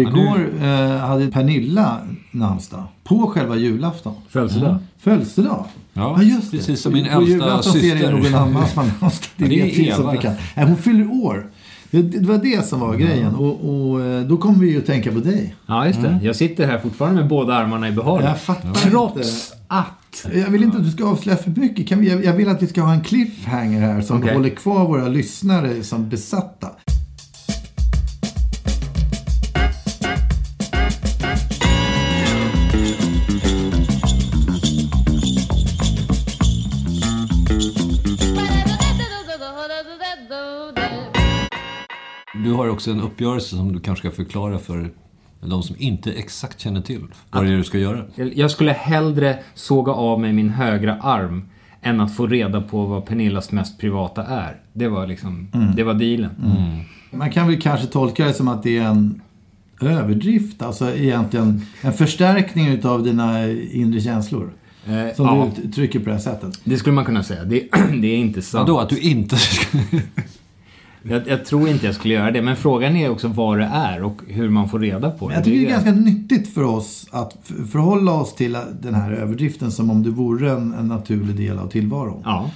Igår eh, hade Pernilla namnsdag. På själva julafton. Födelsedag. Födelsedag. Ja, just det. precis som min På äldsta julafton ser det syster. någon annan som har namnsdag. Det, Ja, det är vi som Eva. bekant. Nej, hon fyller år. Det, det var det som var grejen. Och, och eh, då kommer vi ju att tänka på dig. Ja, just det. Jag sitter här fortfarande med båda armarna i behåll. Jag fattar Trots att... Jag vill inte att du ska avslöja för mycket. Kan vi, jag, vill att vi ska ha en cliffhanger här som Okej. håller kvar våra lyssnare som besatta. Du har också en uppgörelse som du kanske ska förklara för de som inte exakt känner till vad det är du ska göra. Jag skulle hellre såga av mig min högra arm än att få reda på vad Pernillas mest privata är. Det var liksom, det var dealen. Man kan väl kanske tolka det som att det är en överdrift. Alltså egentligen en förstärkning utav dina inre känslor. Eh, Som ja, du uttrycker på det här sättet. det skulle man kunna säga. Det, det är inte sant. Vadå, att du inte. Jag, jag tror inte jag skulle göra det. Men frågan är också vad det är och hur man får reda på det. Jag tycker det är ganska nyttigt för oss att förhålla oss till den här överdriften som om det vore en, en naturlig del av tillvaron. Ja.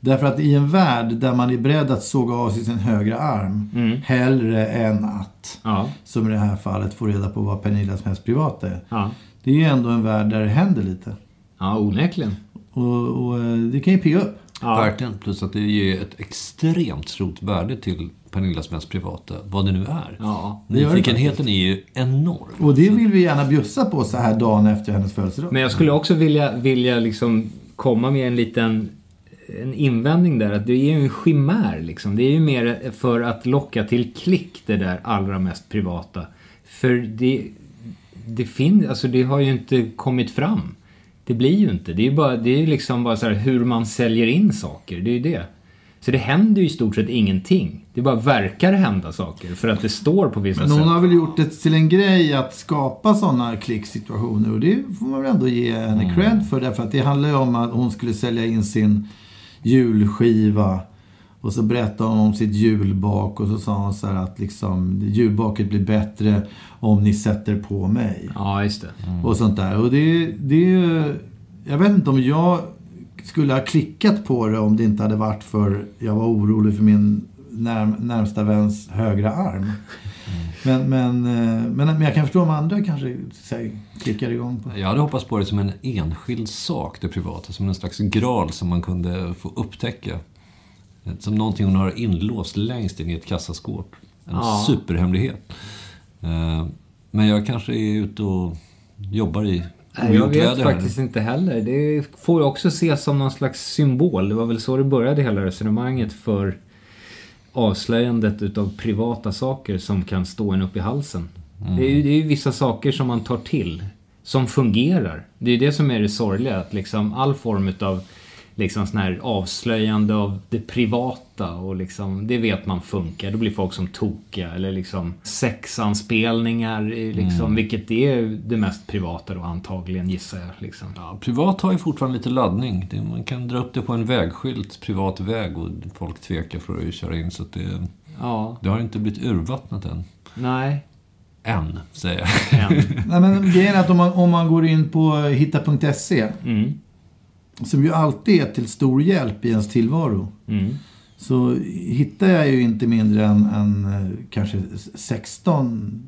Därför att i en värld där man är beredd att såga av sig sin högra arm hellre än att, Ja. som i det här fallet, få reda på vad Pernillas mest privata är. Ja. Det är ju ändå en värld där det händer lite. Ja, onekligen. Och, och eh, det kan ju pigga upp. Ja. Verkligen. Plus att det ger ett extremt stort värde till Pernillas mest privata, vad det nu är. Ja. det Nyfikenheten är ju enorm. Och det vill vi gärna bjussa på så här dagen efter hennes födelsedag. Men jag skulle också vilja, vilja liksom komma med en liten en invändning där. Att det är ju en chimär liksom. Det är ju mer för att locka till klick det där allra mest privata. För det, det finns, alltså det har ju inte kommit fram. Det blir ju inte. Det är ju bara, det är liksom bara så här hur man säljer in saker. Det är ju det. Så det händer ju i stort sett ingenting. Det bara verkar hända saker för att det står på vissa Men sätt. hon har väl gjort det till en grej att skapa sådana klicksituationer och det får man väl ändå ge henne cred för därför att det handlar ju om att hon skulle sälja in sin julskiva och så berättade hon om sitt julbak och så sa hon så att liksom julbaket blir bättre om ni sätter på mig. Ja, just det. Och sånt där. Och det, det är ju... Jag vet inte om jag skulle ha klickat på det om det inte hade varit för jag var orolig för min närm, närmsta väns högra arm. Men, men, eh, men, men jag kan förstå om andra kanske säg, klickar igång på. Jag hade hoppats på det som en enskild sak, det privata. Som en slags graal som man kunde få upptäcka. Som någonting hon har inlåst längst in i ett kassaskåp. En Ja. superhemlighet. Eh, Men jag kanske är ute och jobbar i Nej, jag vet här faktiskt inte heller. Det får också ses som någon slags symbol. Det var väl så det började hela resonemanget för avslöjandet utav privata saker som kan stå en upp i halsen. Det, är ju, det är ju vissa saker som man tar till, som fungerar. Det är ju det som är det sorgliga, att liksom all form utav liksom sån här avslöjande av det privata och liksom, det vet man funkar. Då blir folk som tokiga. Eller liksom sexanspelningar, liksom, vilket är det mest privata då antagligen gissar jag. Liksom. Ja, privat har ju fortfarande lite laddning. Det, man kan dra upp det på en vägskylt, privat väg, och folk tvekar för att köra in. Så att det, Ja, det har inte blivit urvattnat än. nej. Än, säger jag. En. Nej, men grejen är att om man, om man går in på hitta.se Mm. Som ju alltid är till stor hjälp i ens tillvaro. Mm. så hittar jag ju inte mindre än, än eh, kanske 16,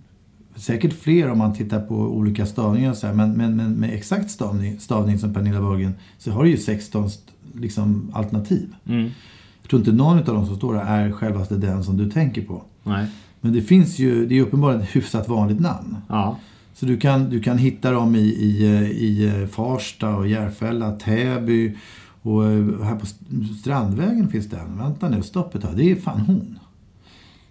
säkert fler om man tittar på olika stavningar så här, men, men, men med exakt stavning, stavning som Pernilla Wahlgren så har du ju 16 st- liksom, alternativ. Mm. Jag tror inte någon av dem som står där är självaste den som du tänker på. Nej. Men det finns ju, det är uppenbarligen ett hyfsat vanligt namn. Ja. Så du kan, du kan hitta dem i, i, i eh, Farsta och Järfälla, Täby och eh, här på St- Strandvägen finns det en. Vänta nu, stopp ett tag. Det är fan hon.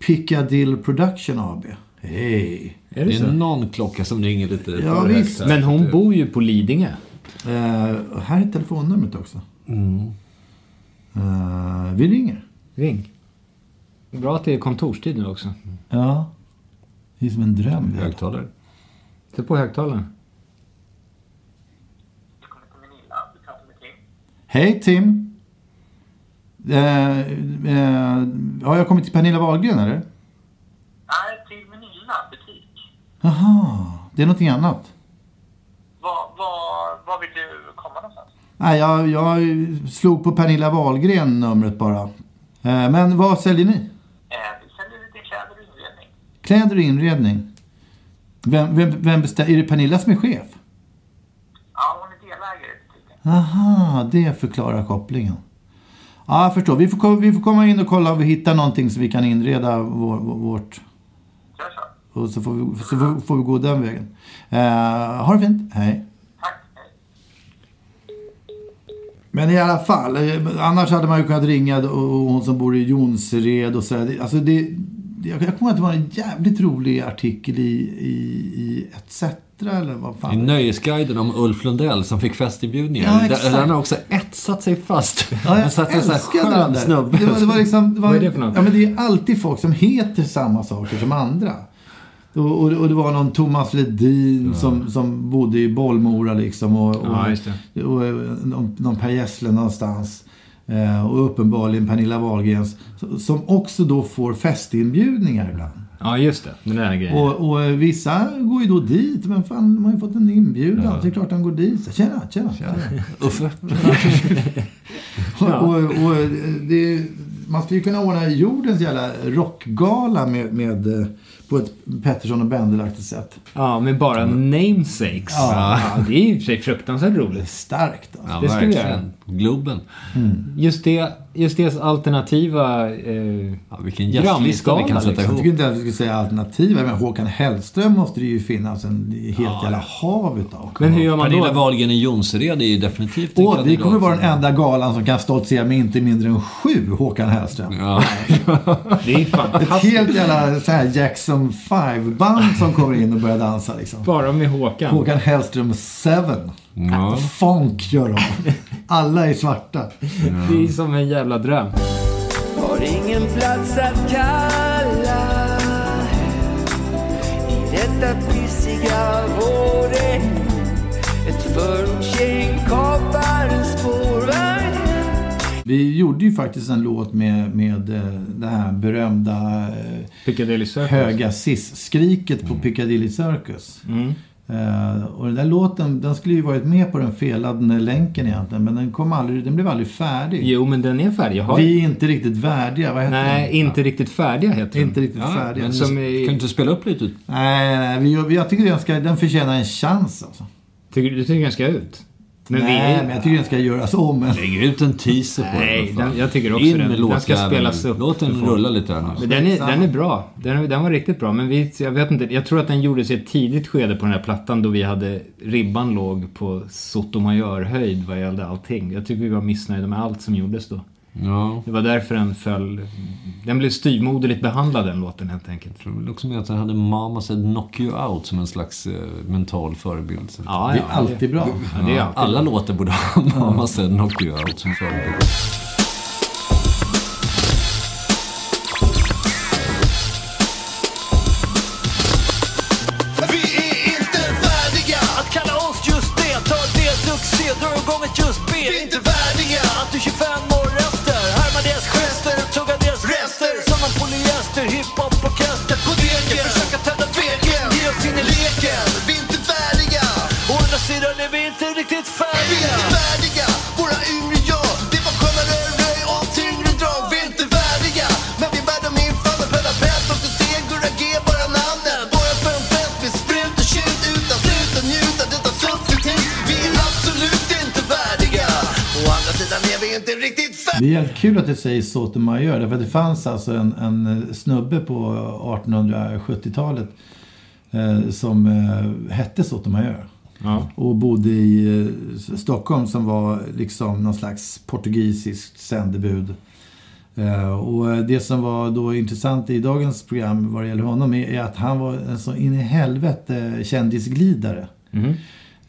Piccadill Production AB. Hej! Är det Det är så? någon klocka som ringer lite Ja, visst. här. Men hon bor ju på Lidingö. Och här är telefonnumret också. Mm. Eh, vi ringer. Ring. Bra att det är kontorstid nu också. Ja. Det är som en dröm. Högtalare. Sätt på högtalaren. Hej Tim! Eh, eh, har jag kommit till Pernilla Wahlgren eller? Nej, till Manila butik. Jaha, det är någonting annat. Var, var, var vill du komma någonstans? Nej, jag, jag slog på Pernilla Wahlgren numret bara. Eh, men vad säljer ni? Eh, vi säljer lite kläder och inredning. Kläder och inredning. Vem, vem, vem bestämmer? Är det Pernilla som är chef? Ja, hon är delägare. Aha, det förklarar kopplingen. Ja, jag förstår. Vi får, vi får komma in och kolla om vi hittar någonting så vi kan inreda vår, vår, vårt... Och så får vi, så får, får vi gå den vägen. Eh, ha det fint. Hej. Men i alla fall, eh, annars hade man ju kunnat ringa och hon som bor i Jonsered och sådär. Alltså det- jag jag kommer ihåg att det var en jävligt rolig artikel i, i, i ETC eller vad I fan. Nöjesguiden om Ulf Lundell som fick festinbjudningar. Ja, exakt. Den har också etsat sig fast. Ja, jag satt älskade den där. snubbe. Det var, det var liksom, det var, Vad är det för något? Ja, men det är alltid folk som heter samma saker som andra. Och, och, och det var någon Thomas Ledin som, som bodde i Bollmora liksom. Och, och, Ja, just det. och, eh, någon, någon Per Gessle någonstans. Eh, och uppenbarligen Pernilla Wahlgrens. Som också då får festinbjudningar ibland. Ja, just det. Den där grejen. Och, och eh, vissa går ju då dit. Men fan, de har ju fått en inbjudan. Det är klart de går dit. Tjena, tjena. tjena. Uffe. Och, och, och det, man skulle ju kunna ordna jordens jävla rockgala med, med, eh, på ett Pettersson och Bendelaktigt sätt. Ja, med bara namesakes. Ja. det är och för sig fruktansvärt roligt. Starkt alltså. Ja, Det vi verkligen. Globen. Just det, just det alternativa... Eh, Ja, vilken gästlista vi kan sätta liksom. Jag ihop. tycker inte att vi skulle säga alternativa. Men Håkan Hellström måste det ju finnas en helt jävla hav utav. men hur gör man Pernilla då? Wahlgren i Jonsered är ju definitivt en vi kandidat kommer vara den enda galan som kan stoltsera med inte mindre än sju Håkan Hellström. Ja. Det är Ett fantastiskt. helt jävla så här Jackson 5-band som kommer in och börjar dansa liksom. Bara med Håkan. Håkan Hellström 7. Ja. Funk gör de. Alla är svarta. Det är som en jävla dröm. Har ingen plats att kalla I detta pissiga vårregn Ett förortsgäng kapar en spårvagn Vi gjorde ju faktiskt en låt med, med eh, det här berömda eh, Piccadilly Circus. höga sis-skriket på Piccadilly Circus. Mm. Eh, och den där låten, den skulle ju varit med på den felade länken egentligen. Men den, kom aldrig, den blev aldrig färdig. Jo, men den är färdig. Jag har... Vi är inte riktigt värdiga, vad heter Nej, den? inte riktigt färdiga heter den. Inte riktigt Ja, färdiga. men Som Kan i- du inte spela upp lite? Nej, nej, vi- jag tycker den, ska, den förtjänar en chans alltså. Tycker, du tycker den ska ut? Men nej, vi är... men jag tycker den ska göras om. Men... Lägg ut en teaser på Nej, den. den- jag tycker också In den- den ska spelas upp Låt den rulla lite här nu. Men den är, den är bra. Den, den var riktigt bra. Men vi, jag vet inte, jag tror att den gjordes i ett tidigt skede på den här plattan då vi hade, ribban låg på Sotomayor-höjd vad gällde allting. Jag tycker vi var missnöjda med allt som gjordes då. Ja. Det var därför den föll, den blev styvmoderligt behandlad den låten helt enkelt. Jag tror också med att den hade Mama said knock you out som en slags eh, mental förebild. Ja, Det är ja, alltid bra. Ja, det är alltid Alla låtar borde ha Mama said knock you out som förebild. Att du säger Sotomayor. Därför att det fanns alltså en, en snubbe på 1870-talet eh, som eh, hette Sotomayor. Ja. Och bodde i eh, Stockholm som var liksom någon slags portugisiskt sändebud. Eh, och det som var då intressant i dagens program vad det gäller honom är, är att han var en så in i helvete kändisglidare. Mhm.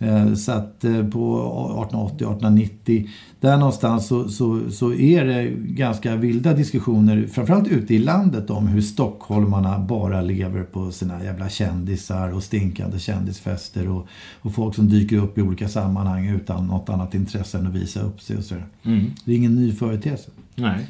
Eh, Så att eh, på 1880-1890, där någonstans så, så, så är det ganska vilda diskussioner, framförallt ute i landet, om hur stockholmarna bara lever på sina jävla kändisar och stinkande kändisfester och, och folk som dyker upp i olika sammanhang utan något annat intresse än att visa upp sig och sådär. Mm. Det är ingen ny företeelse. Nej.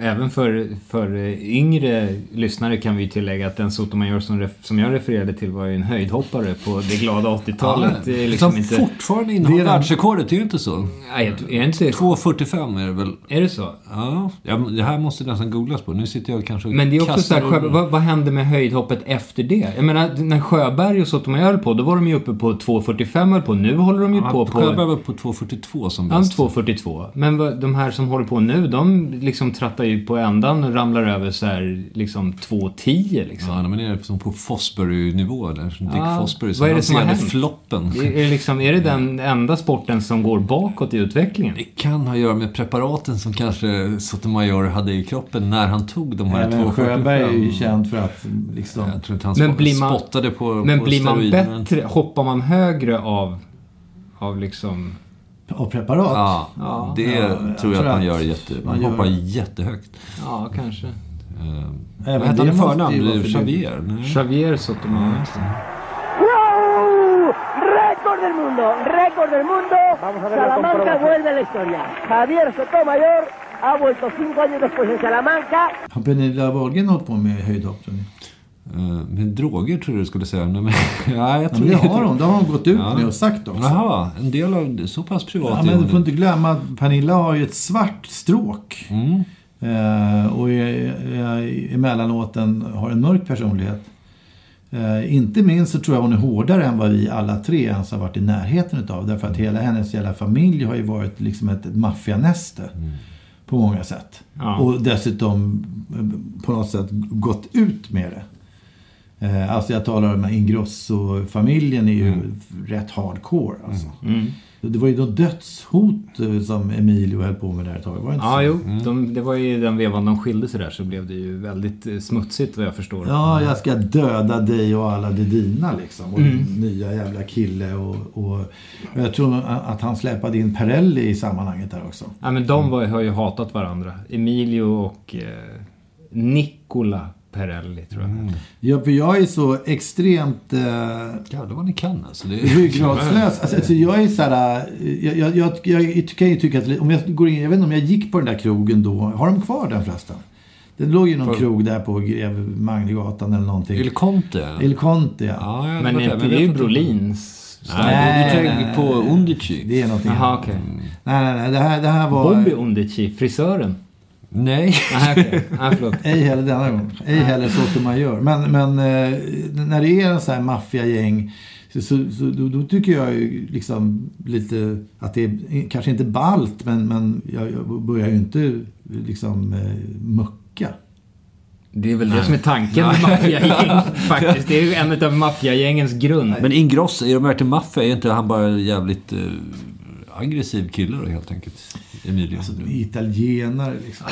Även för, för yngre lyssnare kan vi tillägga att den Sotomayor som, som jag refererade till var ju en höjdhoppare på det glada 80-talet. det är liksom som inte... fortfarande innehar den- världsrekordet, det är ju inte så. Nej, är inte... 2.45 är det väl? Är det så? Ja, ja, det här måste nästan googlas på. Nu sitter jag kanske och Men det är också så här, Sjö, vad, vad hände med höjdhoppet efter det? Jag menar, när Sjöberg och Sotomayor höll på, då var de ju uppe på 2.45 höll på. Nu håller de ju Ja, på på... Sjöberg var på 2.42 som Ja, bäst. 2.42. Men vad, de här som håller på nu, de liksom trattar ju på ändan och ramlar över så här liksom 2.10 liksom. Ja, men är det som på Fosbury-nivå där. Dick Ja, Fosbury vad är det som har hänt? floppen. Är, är, det liksom, är det den enda sporten som går bakåt i utvecklingen? Det kan ha att göra med preparaten som kanske Sotomayor hade i kroppen när han tog de här Även 2.45. Sjöberg är ju känd för att liksom... Jag tror att han Men blir man- spottade på Men på blir man bättre, hoppar man högre av, av liksom... Av preparat. Ja, Ja. det Ja, jag tror jag tror att man gör jätte... Man man gör hoppar jättehögt. Ja, kanske. Uh, Även vad hette det han i förnamn? Nej. Javier Sotomayor. ¡Wow! ¡Récord del mundo! ¡Récord del mundo! Salamanca vuelve a la historia. Javier Sotomayor ha vuelto cinco años después en Salamanca. Har Pernilla Wahlgren hållit på med höjdhopp tror ni? Eh, men droger tror du skulle säga. Nej, men, ja, jag Ja, tror men det har hon. Det har hon gått ut Ja. med och sagt också. Jaha, en del av det. Så pass privat Ja, men du får inte glömma att Pernilla har ju ett svart stråk. Mm. Eh, och är, är, emellanåt en, har en mörk personlighet. Eh, inte minst så tror jag hon är hårdare än vad vi alla tre ens har varit i närheten utav. Därför att hela hennes jävla familj har ju varit liksom ett, maffianäste. På många sätt. Ja. Och dessutom eh, på något sätt gått ut med det. Eh, alltså jag talar om Ingrosso-familjen är ju rätt hardcore. Alltså. Mm. Det var ju då dödshot eh, som Emilio höll på med där ett tag. Var det inte Ja, så? jo. De, det var ju den vevan de skilde sig där så blev det ju väldigt eh, smutsigt vad jag förstår. Ja, jag ska döda dig och alla de dina liksom. Och Mm. din nya jävla kille. Och, och, och jag tror att han släpade in Perelli i sammanhanget där också. Ja, men de var, har ju hatat varandra. Emilio och eh, Nicola Perelli tror jag. Ja, för jag är så extremt eh, Jävlar vad ni kan alltså. Det är... ryggradslös. Alltså, alltså, jag är så här, eh, jag, jag, jag, jag kan ju tycka att om jag går in, jag vet inte om jag gick på den där krogen då. Har de kvar den förresten? Det låg ju någon För- krog där på Greve Magnegatan eller någonting. Il Conte? Il Conte, ja. Ja, Men där, inte det är ju. Brolins... Nej, du tänker på. Undici. Det är någonting annat. okej. Nej, nej, nej. Det här, det här var... Bobby Undici, frisören. Nej. Nej, okej. Nej, förlåt. Ej heller denna gång. Ej heller Sotomayor. Men, men eh, när det är en sån här maffiagäng så, så, så då, då tycker jag ju liksom lite att det är kanske inte ballt men, men jag, jag börjar ju inte liksom eh, mucka. Det är väl det som är tanken med maffiagäng faktiskt. Det är ju en av maffiagängens grund. Men Ingrosso, är de verkligen maffia? Är inte han bara jävligt eh, aggressiv kille då helt enkelt? Emilio. Alltså, de är italienare liksom.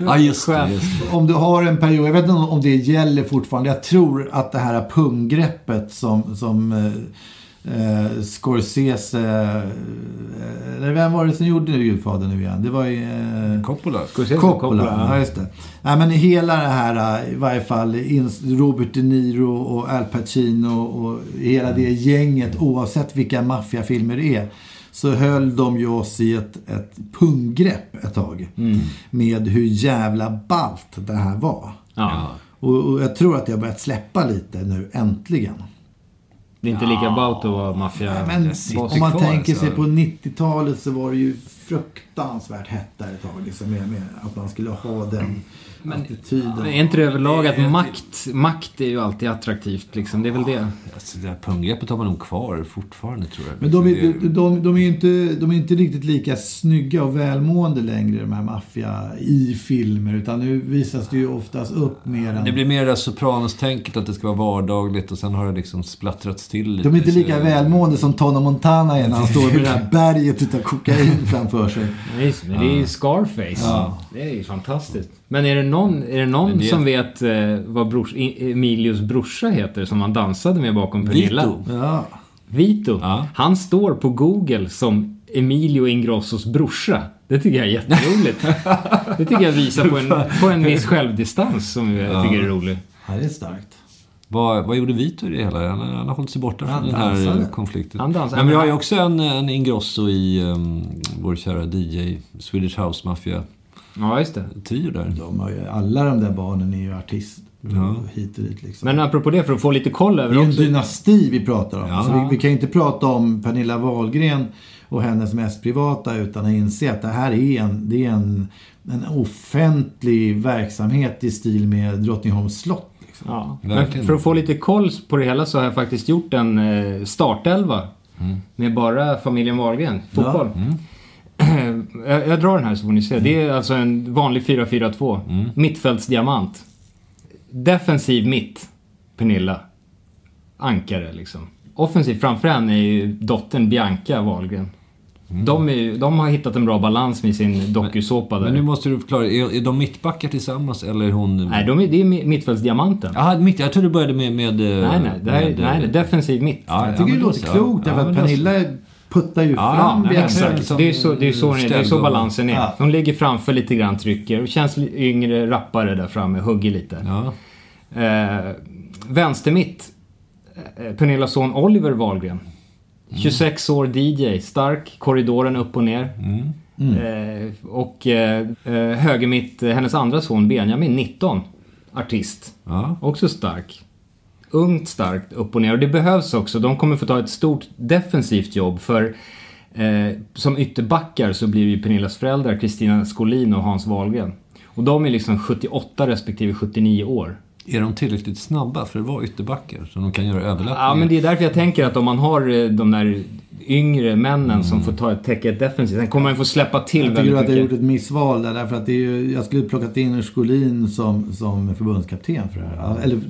ja, just det. Just det. Om du har en period, jag vet inte om det gäller fortfarande. Jag tror att det här punggreppet som, som eh, Scorsese, eh, eller vem var det som gjorde Gudfadern nu igen? Det var ju... Eh, Coppola. Scorsese, Coppola, ja. ja just det. Nej men hela det här, eh, i varje fall Robert De Niro och Al Pacino och hela det gänget, oavsett vilka maffiafilmer det är, så höll de ju oss i ett, ett punggrepp ett tag. Med hur jävla ballt det här var. Ja. Och, och jag tror att det har börjat släppa lite nu, äntligen. Det är inte lika ballt att vara maffia... Om man tänker sig på 90-talet så var det ju fruktansvärt hett där ett tag. Liksom, med, med att man skulle ha den attityden. Men är inte det överlag att makt, makt är ju alltid attraktivt liksom? Det är väl det. Alltså, det här punggreppet har man nog kvar fortfarande tror jag. Men de är, de, de, de, är ju inte, de är inte riktigt lika snygga och välmående längre, de här maffia i filmer. Utan nu visas det ju oftast upp mer än... Det blir mer det Sopranos-tänket att det ska vara vardagligt och sen har det liksom splattrats till lite. De är inte lika välmående som Tony Montana är när han står med det här berget utav kokain framför sig. Nej, men det är ju Scarface. Det är ju fantastiskt. Men är det någon, är det någon det- som vet eh, vad brors, Emilios brorsa heter som han dansade med bakom Pernilla? Vito. Ja. Vito. Ja. Han står på Google som Emilio Ingrossos brorsa. Det tycker jag är jätteroligt. det tycker jag visar på en, på en viss självdistans som jag tycker är rolig. ja, det är starkt. Vad, vad gjorde Vito i det hela? Han, han har hållit sig borta från den här dansade. konflikten. Han dansade. Men vi har ju också en, en Ingrosso i um, vår kära DJ, Swedish House Mafia Ja, just det. trio där. De har ju, alla de där barnen är ju artist. Hit och dit liksom. Men apropå det, för att få lite koll det över är ju en också. dynasti vi pratar om. Ja. Så vi, vi kan ju inte prata om Pernilla Wahlgren och hennes mest privata utan att inse att det här är en, det är en, en offentlig verksamhet i stil med Drottningholms slott. Liksom. Ja. Men för att få lite koll på det hela så har jag faktiskt gjort en eh, startelva. Med bara familjen Wahlgren. Fotboll. jag, jag drar den här så får ni se. Det är alltså en vanlig 4-4-2. Mittfältsdiamant. Defensiv mitt. Pernilla. Ankare liksom. Offensiv framför henne är ju dottern Bianca Wahlgren. De, är, ju- de har hittat en bra balans med sin dokusåpa där. Men nu måste du förklara, är, är de mittbackar tillsammans eller är hon... Nej, de är, det är mi- mittfältsdiamanten. Jaha, mitt, jag trodde du började med... med Nej, nej. Det här, med, nej, nej defensiv mitt. Ja, Jag tycker men det låter så. klokt därför Ja, att. Pernilla puttar ju Ja, fram ja, Bianca. Exakt. som Det är så, det är så, det är så balansen är. Ja. Hon ligger framför lite grann, trycker känns yngre, rappare där framme, hugger lite. Ja. Eh, vänstermitt, eh, Pernillas son Oliver Wahlgren. 26 år DJ, stark, korridoren upp och ner. Eh, och eh, eh, högermitt, eh, hennes andra son Benjamin, 19. Artist. Ja. Också stark. Ungt, starkt, upp och ner. Och det behövs också. De kommer få ta ett stort defensivt jobb för eh, som ytterbackar så blir ju Pernillas föräldrar Kristina Skolin och Hans Wahlgren. Och de är liksom 78 respektive 79 år. Är de tillräckligt snabba för att vara ytterbackar? Så de kan göra överlappningar? Ja, men det är därför jag tänker att om man har eh, de där yngre männen som får ta ett täcke ett defensivt, sen kommer man få släppa till Jag tycker att jag gjort ett missval där därför att det är ju, jag skulle plockat in Skolin som, som förbundskapten för det här. Eller,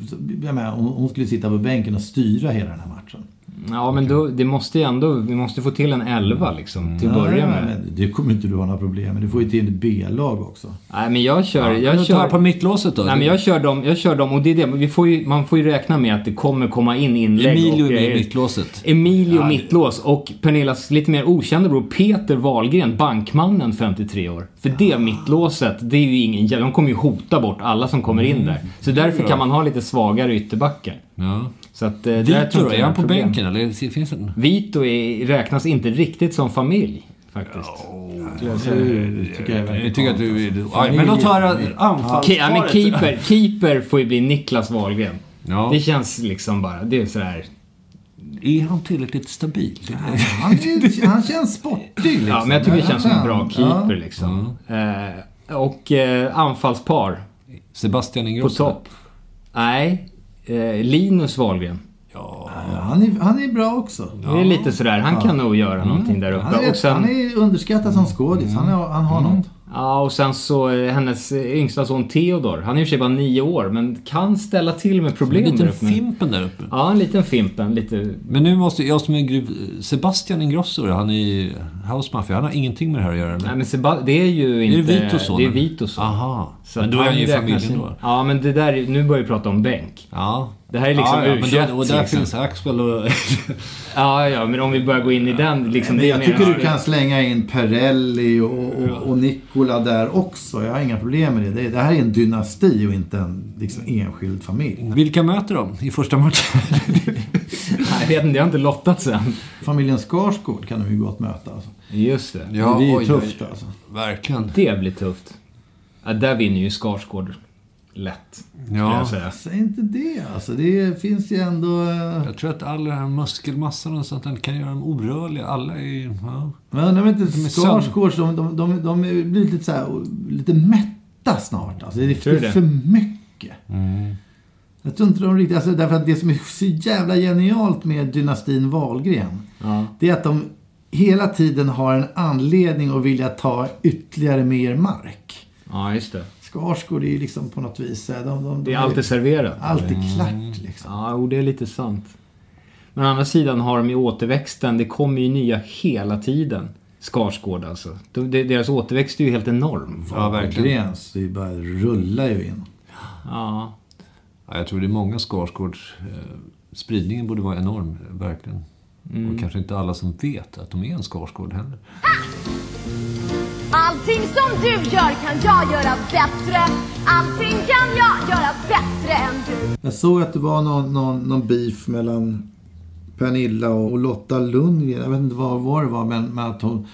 jag menar, hon, hon skulle sitta på bänken och styra hela den här matchen. Ja, men då, det måste ju ändå, vi måste få till en elva liksom, till att börja Ja, med. men Det kommer inte du ha några problem med. Du får ju till ett B-lag också. Nej, men jag kör... Ja, jag kör på mittlåset då. Nej men jag kör dem, jag kör dem och det är det, vi får ju, man får ju räkna med att det kommer komma in inlägg Emilio och är med grejer. i mittlåset. Emilio Ja, mittlås och Pernillas lite mer okända bror Peter Wahlgren, bankmannen 53 år. För det mittlåset, det är ju ingen De kommer ju hota bort alla som kommer Mm. in där. Så därför kan man ha lite svagare ytterbackar. Ja. Så att, eh, där Vito tror då? inte Är jag han på problem. bänken eller finns det en... Vito är, räknas inte riktigt som familj, faktiskt. Tycker jag är Jag tycker att du... konstigt. Ja, men låt höra Ke- ja, men anfallsparet. keeper, keeper får ju bli Niklas Wahlgren. Ja. Det känns liksom bara, det är sådär... Är han tillräckligt stabil? Han, är, han känns sportig liksom. Ja, men jag tycker det känns som en bra keeper Ja. liksom. Eh, och eh, anfallspar Sebastian på Ingrosso? topp. Nej, Eh, Linus Wahlgren. Ja, han, är, han är bra också. Det är lite sådär, han kan nog göra någonting där Han uppe. är, Och sen, han är underskattad som skådis. Han, är, han har något. ja, och sen så eh, hennes eh, yngsta son Theodor. Han är i och för sig bara nio år, men kan ställa till med En problem där liten uppe. Fimpen där uppe. Ja, en liten Fimpen. Lite... Men nu måste jag som är gruv... Sebastian Ingrosso, han är House Mafia. Han har ingenting med det här att göra. Eller? Nej, men Seba- det är ju är inte... det Vitos son? Det är? Vitos son. Aha. Så men då är han ju i familjen då. Ja, men det där, nu börjar vi prata om bänk. Ja. Det här är liksom ja, ja, men U21, då, Och där liksom. finns Axwell och... Ja, ja, men om vi börjar gå in i den, liksom, Men är jag mer- tycker du kan slänga in Perelli och, och, och Nicola där också. Jag har inga problem med det. Det, här är en dynasti och inte en liksom, enskild familj. Vilka möter de i första matchen? Nej, jag vet inte, jag har inte lottat sen. Familjen Skarsgård kan de ju gott möta. Alltså. Just det. det blir ju tufft alltså. Verkligen. Det blir tufft. Ja, där vinner ju Skarsgård. Lätt. Ja. Säg inte det. Alltså, det finns ju ändå... eh, Jag tror att all den här muskelmassan och sånt där kan göra dem orörliga. Alla är... Ja. Men undrar om inte är Skarsgårds, de, de, de, de är blir lite så här, lite mätta snart. Alltså, det är det? för mycket. Jag tror inte de riktigt, alltså, därför att det som är så jävla genialt med dynastin Wahlgren. Ja. Det är att de hela tiden har en anledning att vilja ta ytterligare mer mark. ja, just det. Skarsgård är ju liksom på något vis, här, de, de, de Det är alltid serverat. alltid klart liksom. Ja, och det är lite sant. Men å andra sidan har de ju återväxten. Det kommer ju nya hela tiden. Skarsgård alltså. De, de, deras återväxt är ju helt enorm. Ja, verkligen. Det är bara rullar ju in. Ja. Ja, jag tror det är många Skarsgårds... Eh, spridningen borde vara enorm, verkligen. Och kanske inte alla som vet att de är en Skarsgård heller. Allting som du gör kan jag göra bättre. Allting kan jag göra bättre än du. Jag såg att det var någon, någon, någon beef mellan Pernilla och Lotta Lundgren. Jag vet inte vad, vad det var, men, men att hon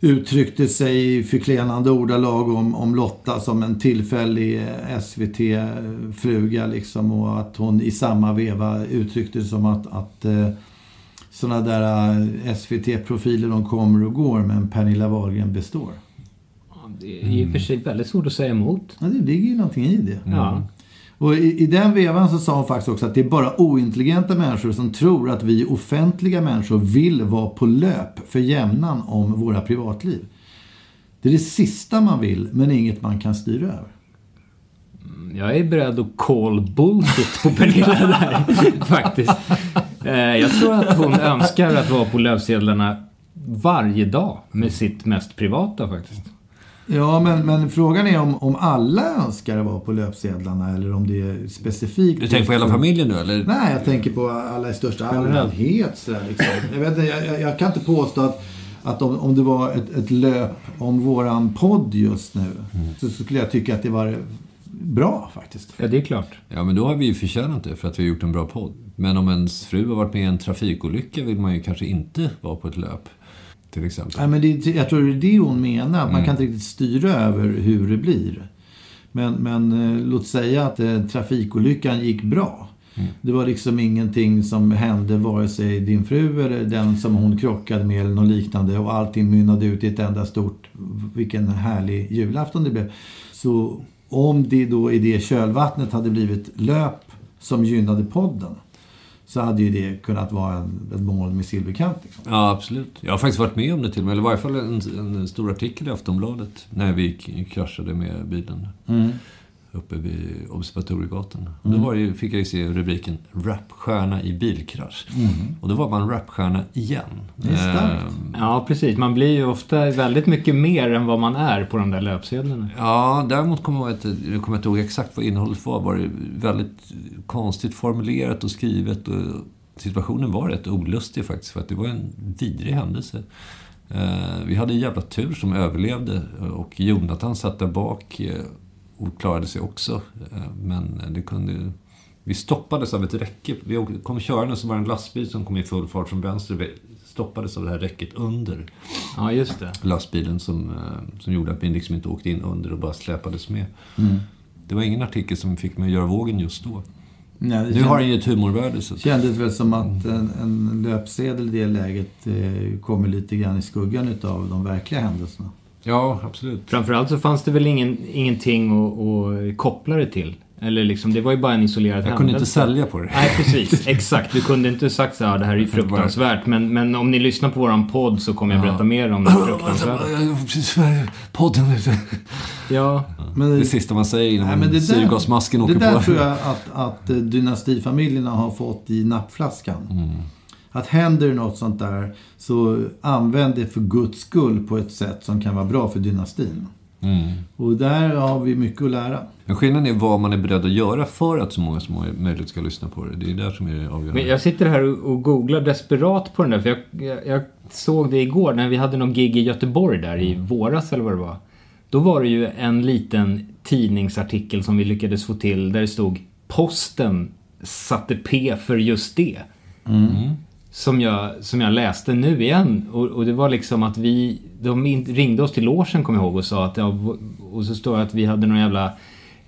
uttryckte sig i förklenande ordalag om, om Lotta som en tillfällig eh, SVT-fluga. Liksom, och att hon i samma veva uttryckte det som att, att eh, sådana där eh, SVT-profiler de kommer och går, men Pernilla Wahlgren består. Det är i och för sig väldigt svårt att säga emot. Ja, det ligger ju någonting i det. Ja. Och i, i den vevan så sa hon faktiskt också att det är bara ointelligenta människor som tror att vi offentliga människor vill vara på löp för jämnan om våra privatliv. Det är det sista man vill, men inget man kan styra över. Jag är beredd att call bullshit på Pernilla där, faktiskt. Eh, Jag tror att hon önskar att vara på löpsedlarna varje dag med sitt mest privata faktiskt. Ja, men, men frågan är om, om alla önskar vara på löpsedlarna eller om det är specifikt... Du tänker på hela familjen nu, eller? Nej, jag tänker på alla i största allmänhet. Sådär, liksom. jag, vet, jag, jag, kan inte påstå att, att om, om det var ett, ett löp om våran podd just nu så, så skulle jag tycka att det var bra faktiskt. Ja, det är klart. Ja, men då har vi ju förtjänat det för att vi har gjort en bra podd. Men om ens fru har varit med i en trafikolycka vill man ju kanske inte vara på ett löp. Till exempel. Nej, men det, jag tror det är det hon menar. Att Man kan inte riktigt styra över hur det blir. Men, men eh, låt säga att eh, trafikolyckan gick bra. Det var liksom ingenting som hände vare sig din fru eller den som hon krockade med eller något liknande. Och allting mynnade ut i ett enda stort, vilken härlig julafton det blev. Så om det då i det kölvattnet hade blivit löp som gynnade podden. Så hade ju det kunnat vara en, ett mål med silverkant. Liksom. Ja, absolut. Jag har faktiskt varit med om det till och med. Eller i varje fall en, en stor artikel i Aftonbladet. När vi kraschade med bilen. Uppe vid Observatoriegatan. Och Då var det, fick jag se rubriken Rapstjärna i bilkrasch. Och då var man rapstjärna igen. Det är starkt. Ehm, Ja, precis. Man blir ju ofta väldigt mycket mer än vad man är på de där löpsedlarna. Ja, däremot kommer jag, inte, jag kommer inte ihåg exakt vad innehållet var. Var det väldigt konstigt formulerat och skrivet. Och situationen var rätt olustig faktiskt, för att det var en vidrig händelse. Eh, vi hade en jävla tur som överlevde och Jonathan satt där bak eh, klarade sig också. Eh, men det kunde... Vi stoppades av ett räcke. Vi kom körande så var det en lastbil som kom i full fart från vänster. Vi stoppades av det här räcket under Ja, just det. lastbilen som, eh, som gjorde att vi liksom inte åkte in under och bara släpades med. Det var ingen artikel som fick mig att göra vågen just då. Nej, Nu har den ju ett humorvärde. Så. kändes väl som att en, en löpsedel i det läget eh, kommer lite grann i skuggan utav de verkliga händelserna. Ja, absolut. Framförallt så fanns det väl ingen, ingenting att, att koppla det till. Eller liksom, det var ju bara en isolerad Jag kunde inte händelse. sälja på det. Nej, precis. Exakt. Du kunde inte sagt så här, det här är ju fruktansvärt. Men, men om ni lyssnar på våran podd så kommer jag berätta mer om det fruktansvärda. Podden. Ja, Men Det sista man säger innan Nej, men det där, syrgasmasken det åker där på. tror jag att, att eh, dynastifamiljerna har fått i nappflaskan. Att händer något sånt där så använd det för guds skull på ett sätt som kan vara bra för dynastin. Och där har vi mycket att lära. Men skillnaden är vad man är beredd att göra för att så många som möjligt ska lyssna på det. Det är där som är det avgörande. men jag sitter här och, googlar desperat på den där. För jag, jag, jag såg det igår när vi hade någon gig i Göteborg där i våras eller vad det var. Då var det ju en liten tidningsartikel som vi lyckades få till där det stod Posten satte P för just det. Som jag, som jag läste nu igen. Och, och det var liksom att vi... De in- ringde oss till logen kommer jag ihåg och sa att... Ja, och så står det att vi hade någon jävla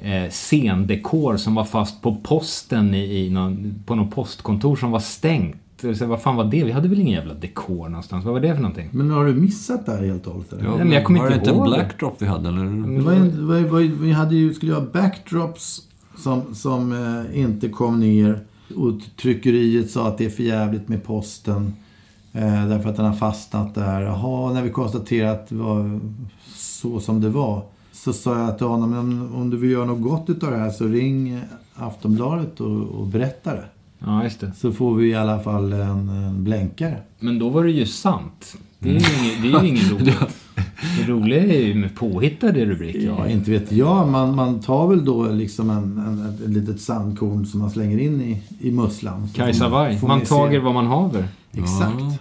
eh, scendekor som var fast på posten i, i någon, på någon postkontor som var stängt. Så, vad fan var det? Vi hade väl ingen jävla dekor någonstans? Vad var det för någonting? Men har du missat det här helt och hållet? eller? Ja, men jag kommer var inte det inte en ihåg det. blackdrop vi hade? Eller? Var en, var, var, vi hade ju, skulle ha backdrops som, som eh, inte kom ner. Och tryckeriet sa att det är för jävligt med posten. Eh, därför att den har fastnat där. Jaha, när vi konstaterade att det var så som det var. Så sa jag till honom, men om du vill göra något gott utav det här så ring Aftonbladet och, och berätta det. Ja, just det. Så får vi i alla fall en, en blänkare. Men då var det ju sant. Det är ju inget, det är ju inget roligt. Det roliga är ju med påhittade rubriker. Ja, inte vet jag. Man, man tar väl då liksom en, en, ett litet sandkorn som man slänger in i, i musslan. Kajsa Warg. Man se. tager vad man haver. Exakt.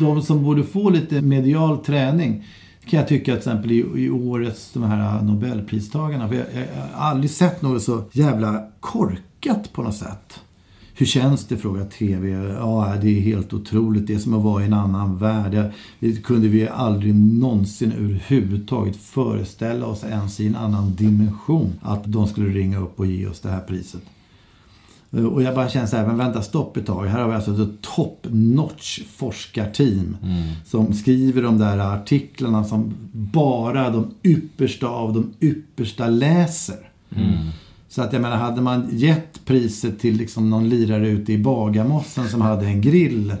De som borde få lite medial träning kan jag tycka till exempel i, i årets de här Nobelpristagarna. För jag, jag, jag har aldrig sett något så jävla korkat på något sätt. Hur känns det? frågar TV. Ja, det är helt otroligt. Det är som att vara i en annan värld. Det kunde vi aldrig någonsin överhuvudtaget föreställa oss ens i en annan dimension. Att de skulle ringa upp och ge oss det här priset. Och jag bara känner så här, men vänta stopp ett tag. Här har vi alltså ett top notch forskarteam som skriver de där artiklarna som bara de yppersta av de yppersta läser. Så att jag menar, hade man gett priset till liksom någon lirare ute i Bagarmossen som hade en grill.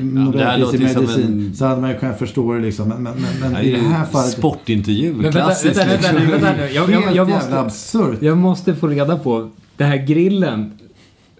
Nobelpris i medicin. en- Så hade man ju kunnat förstå det liksom. Men, men, men, men Det i är det här fallet... sportintervju. Vänta, Klassiskt. vänta, vänta, nu, vänta nu. Jag, jag, Helt jag, jävla måste, absurt. jag måste få reda på, det här grillen.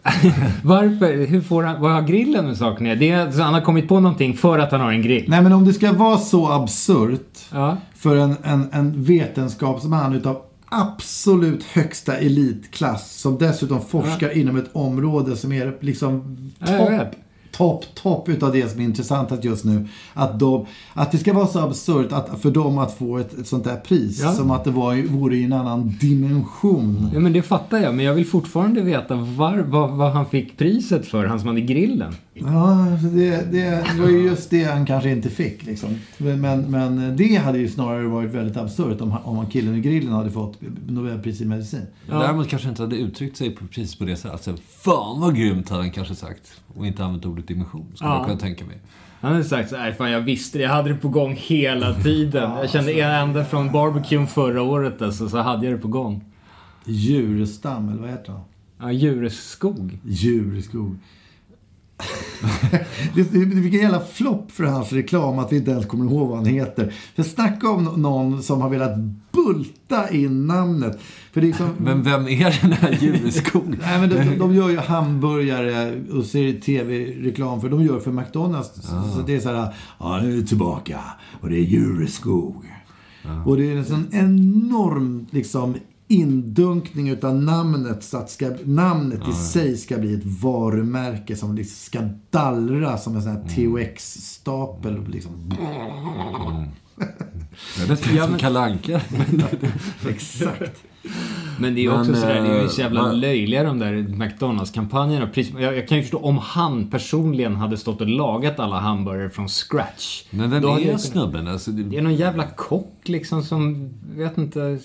Varför? Hur får han, vad har grillen med saken att göra? Det är så Han har kommit på någonting för att han har en grill. Nej men om det ska vara så absurt Ja. för en, en, en vetenskapsman utav absolut högsta elitklass som dessutom forskar inom ett område som är liksom Ja, topp. Topp, topp utav det som är intressant just nu. Att, de, att det ska vara så absurt att, för dem att få ett, ett sånt där pris. Ja. Som att det var, vore i en annan dimension. Ja, men det fattar jag. Men jag vill fortfarande veta var, vad, vad han fick priset för, han som hade grillen. Ja, det, det var ju just det han kanske inte fick. Liksom. Men, men det hade ju snarare varit väldigt absurt om, om killen i grillen hade fått Nobelpris i medicin. Däremot kanske inte hade uttryckt sig på, precis på det sättet. Alltså, fan vad grymt hade han kanske sagt. Och inte använt ordet dimension, skulle Ja. jag kunna tänka mig. Han hade sagt så här, fan jag visste det, jag hade det på gång hela tiden. Jag kände ända från barbecuen förra året alltså, så hade jag det på gång. Djurstam, eller vad heter han? Ja, Djureskog. Djurskog. Det, det, vilken jävla flopp för hans reklam att vi inte ens kommer ihåg vad han heter. För snacka om någon som har velat bulta in namnet. För det är som, Men vem är den här? Nej, men de, de, gör ju hamburgare och ser tv-reklam för. De gör för McDonalds. Så det är så här, ja nu är vi tillbaka. Och det är Djureskog. Och det är en sån enorm liksom indunkning utav namnet så att ska, namnet i sig ska bli ett varumärke som liksom ska dallra som en sån här THX-stapel. Liksom. Ja, det är som Kalle Anka. Exakt. Men det är ju Men, också sådär, det är ju så eh, jävla man- löjliga de där McDonalds-kampanjerna. Jag, jag kan ju förstå om han personligen hade stått och lagat alla hamburgare från scratch. Men vem är jag snubben? Alltså, Det det, är någon jävla kock liksom som, vet inte,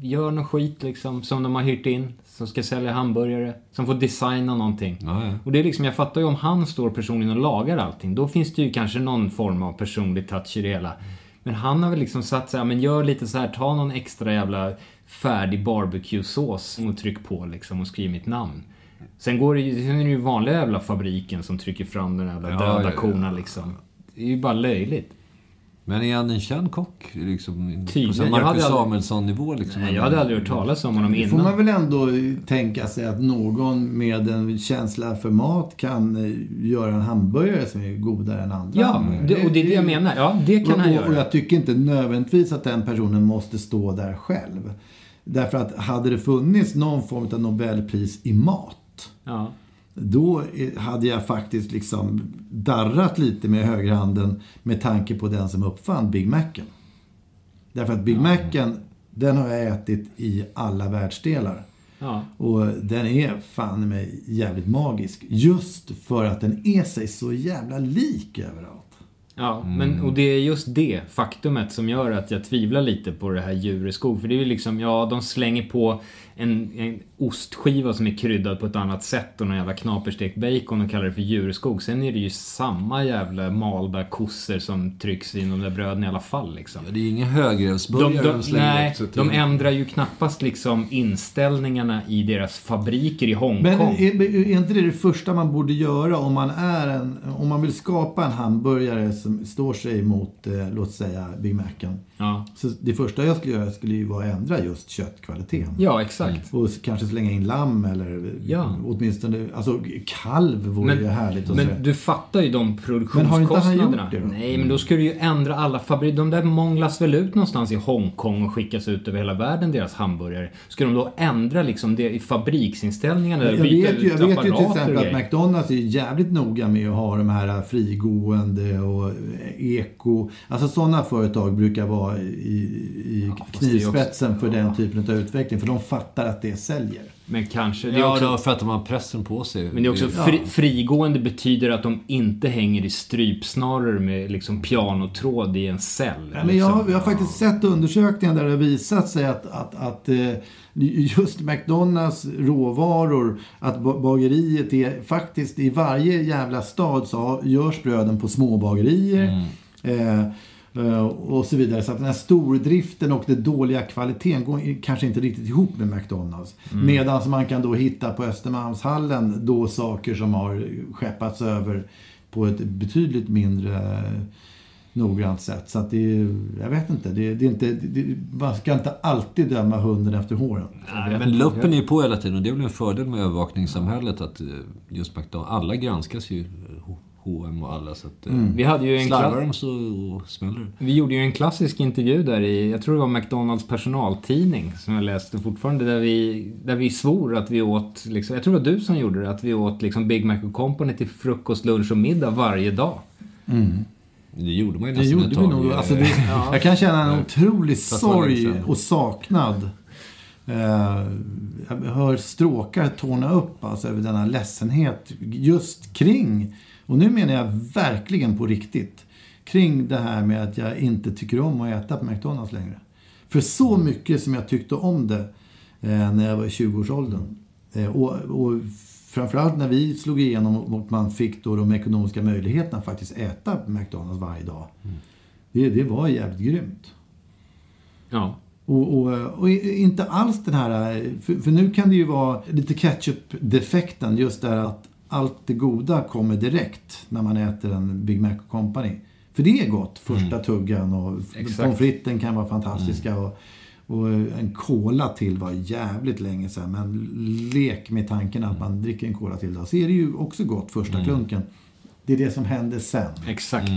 gör någon skit liksom. Som de har hyrt in. Som ska sälja hamburgare. Som får designa någonting. ja, ja. Och det är liksom, jag fattar ju om han står personligen och lagar allting. Då finns det ju kanske någon form av personlig touch i det hela. Men han har väl liksom satt sig, men gör lite så här, ta någon extra jävla färdig barbecue-sås och tryck på liksom och skriv mitt namn. Sen går det ju, sen är det ju vanliga jävla fabriken som trycker fram den jävla döda ja, ja. korna liksom. Det är ju bara löjligt. Men är han en känd kock? Liksom, Tydligen. Jag hade Samuelsson-nivå liksom? Nej, jag hade aldrig hört talas om honom Då får man innan. väl ändå tänka sig att någon med en känsla för mat kan eh, göra en hamburgare som är godare än andra Ja, det, och det är det jag menar. Ja, det kan och, han och, och göra. jag tycker inte nödvändigtvis att den personen måste stå där själv. Därför att hade det funnits någon form av Nobelpris i mat Ja. Då hade jag faktiskt liksom darrat lite med högerhanden med tanke på den som uppfann Big Macen. Därför att Big Macen, den har jag ätit i alla världsdelar. Ja. Och den är fan i mig jävligt magisk. Just för att den är sig så jävla lik överallt. Ja, men och det är just det faktumet som gör att jag tvivlar lite på det här djureskog. För det är ju liksom, ja, de slänger på en, en ostskiva som är kryddad på ett annat sätt och någon jävla knaperstekt bacon och kallar det för djureskog. Sen är det ju samma jävla malda kossor som trycks in de där bröden i alla fall liksom. Det är inga De, högrevsburgare de, de, slänger nej, de ändrar ju knappast liksom inställningarna i deras fabriker i Hongkong. Men är, är inte det det första man borde göra om man, är en, om man vill skapa en hamburgare som står sig mot, eh, låt säga, Big Macen. Ja. Så det första jag skulle göra skulle ju vara att ändra just köttkvaliteten. ja, exakt. Och kanske slänga in lamm eller Ja. åtminstone, alltså kalv vore ju härligt men du fattar ju de Men har produktionskostnaderna. inte han gjort det då? Nej, men då ska du ju ändra alla fabriker. De där månglas väl ut någonstans i Hongkong och skickas ut över hela världen, deras hamburgare. Ska de då ändra liksom det i fabriksinställningarna? Jag byta vet, ju, jag vet ju till exempel att? McDonalds är jävligt noga med att ha de här frigående och eko. Alltså sådana företag brukar vara i, i är ju knivspetsen för den typen av utveckling. För de fattar att det säljer. Men kanske. Det är Ja, också, då, för att de har pressen på sig. men det är också fri, frigående betyder att de inte hänger i strypsnaror med liksom pianotråd i en cell. Ja, men liksom. jag, har- jag har faktiskt sett undersökningar där det har visat sig att, att, att eh, just McDonalds råvaror, att ba- bageriet är faktiskt i varje jävla stad så görs bröden på småbagerier. Eh, eh, och så vidare. Så att den här stordriften och den dåliga kvaliteten går kanske inte riktigt ihop med McDonalds. Medan man kan då hitta på Östermalmshallen då saker som har skeppats över på ett betydligt mindre eh, noggrant sätt. Så att det är, jag vet inte, det, det är inte det, man ska inte alltid döma hunden efter håren. Nej, men luppen är ju på hela tiden och det är väl en fördel med övervakningssamhället att eh, just McDonalds, alla granskas ju, eh, H&M och alla så att... eh, Vi hade ju en Slarvar de så smäller det. Vi gjorde ju en klassisk intervju där i, jag tror det var McDonalds personaltidning som jag läste fortfarande, där vi, där vi svor att vi åt, liksom, jag tror det var du som gjorde det, att vi åt liksom Big Mac och Company till frukost, lunch och middag varje dag. Det gjorde man ju Det nästan gjorde ett vi tag. nog. Alltså det, Jag kan känna en otrolig det sorg och saknad. Eh, jag hör stråkar torna upp alltså, över denna ledsenhet just kring, och nu menar jag verkligen på riktigt, kring det här med att jag inte tycker om att äta på McDonalds längre. För så mycket som jag tyckte om det eh, när jag var i 20-årsåldern. Eh, och, och framförallt när vi slog igenom och man fick då de ekonomiska möjligheterna att faktiskt äta på McDonalds varje dag. Det, det var jävligt grymt. Ja. Och, och, och inte alls den här... För, för nu kan det ju vara lite ketchup-defekten. Just där att allt det goda kommer direkt när man äter en Big Mac Company. För det är gott, första tuggan och Exakt. pommes fritesen kan vara fantastiska. Och, och en cola till var jävligt länge sedan. Men lek med tanken att man dricker en cola till då. Så är det ju också gott första klunken. Det är det som händer sen. Exakt.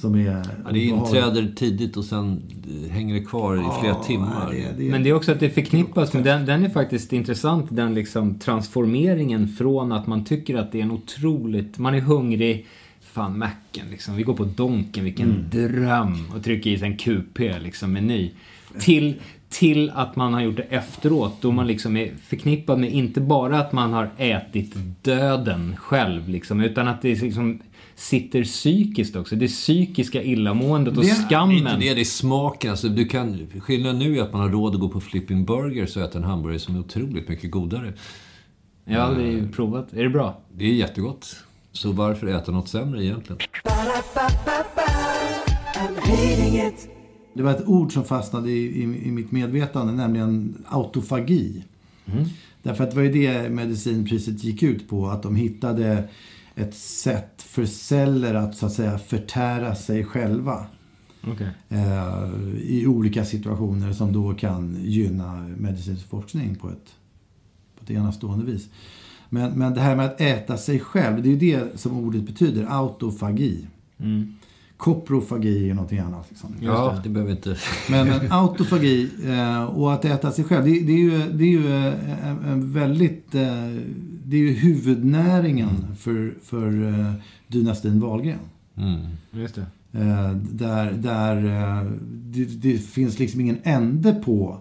Som är Ja, det inträder tidigt och sen eh, hänger det kvar i flera timmar. Det, det, Men det är också att det förknippas med, den, den är faktiskt intressant, den liksom transformeringen från att man tycker att det är en otroligt, man är hungrig, fan macken liksom, vi går på Donken, vilken dröm, och trycker i sig en QP liksom, meny. Till, till att man har gjort det efteråt, då man liksom är förknippad med inte bara att man har ätit döden själv, liksom, utan att det liksom sitter psykiskt också. Det psykiska illamåendet och Det är skammen. Inte det, det är smaken. Alltså, du kan, skillnaden nu är att man har råd att gå på Flipping Burgers och äta en hamburgare som är otroligt mycket godare. Jag har aldrig provat. Är det bra? Det är jättegott. Så varför äta något sämre egentligen? Det var ett ord som fastnade i, i, i mitt medvetande, nämligen autofagi. Därför att det var ju det medicinpriset gick ut på, att de hittade ett sätt för celler att så att säga förtära sig själva. Okej. Eh, I olika situationer som då kan gynna medicinsk forskning på ett, på ett enastående vis. Men, men det här med att äta sig själv, det är ju det som ordet betyder, autofagi. Mm. Koprofagi är någonting annat. Liksom. Ja, det behöver inte... Men, men autofagi eh, och att äta sig själv, det, det är ju, det är ju eh, en, en väldigt... Eh, det är ju huvudnäringen för, för eh, dynastin Wahlgren. Mm. Just det. Eh, där där eh, det, det finns liksom ingen ände på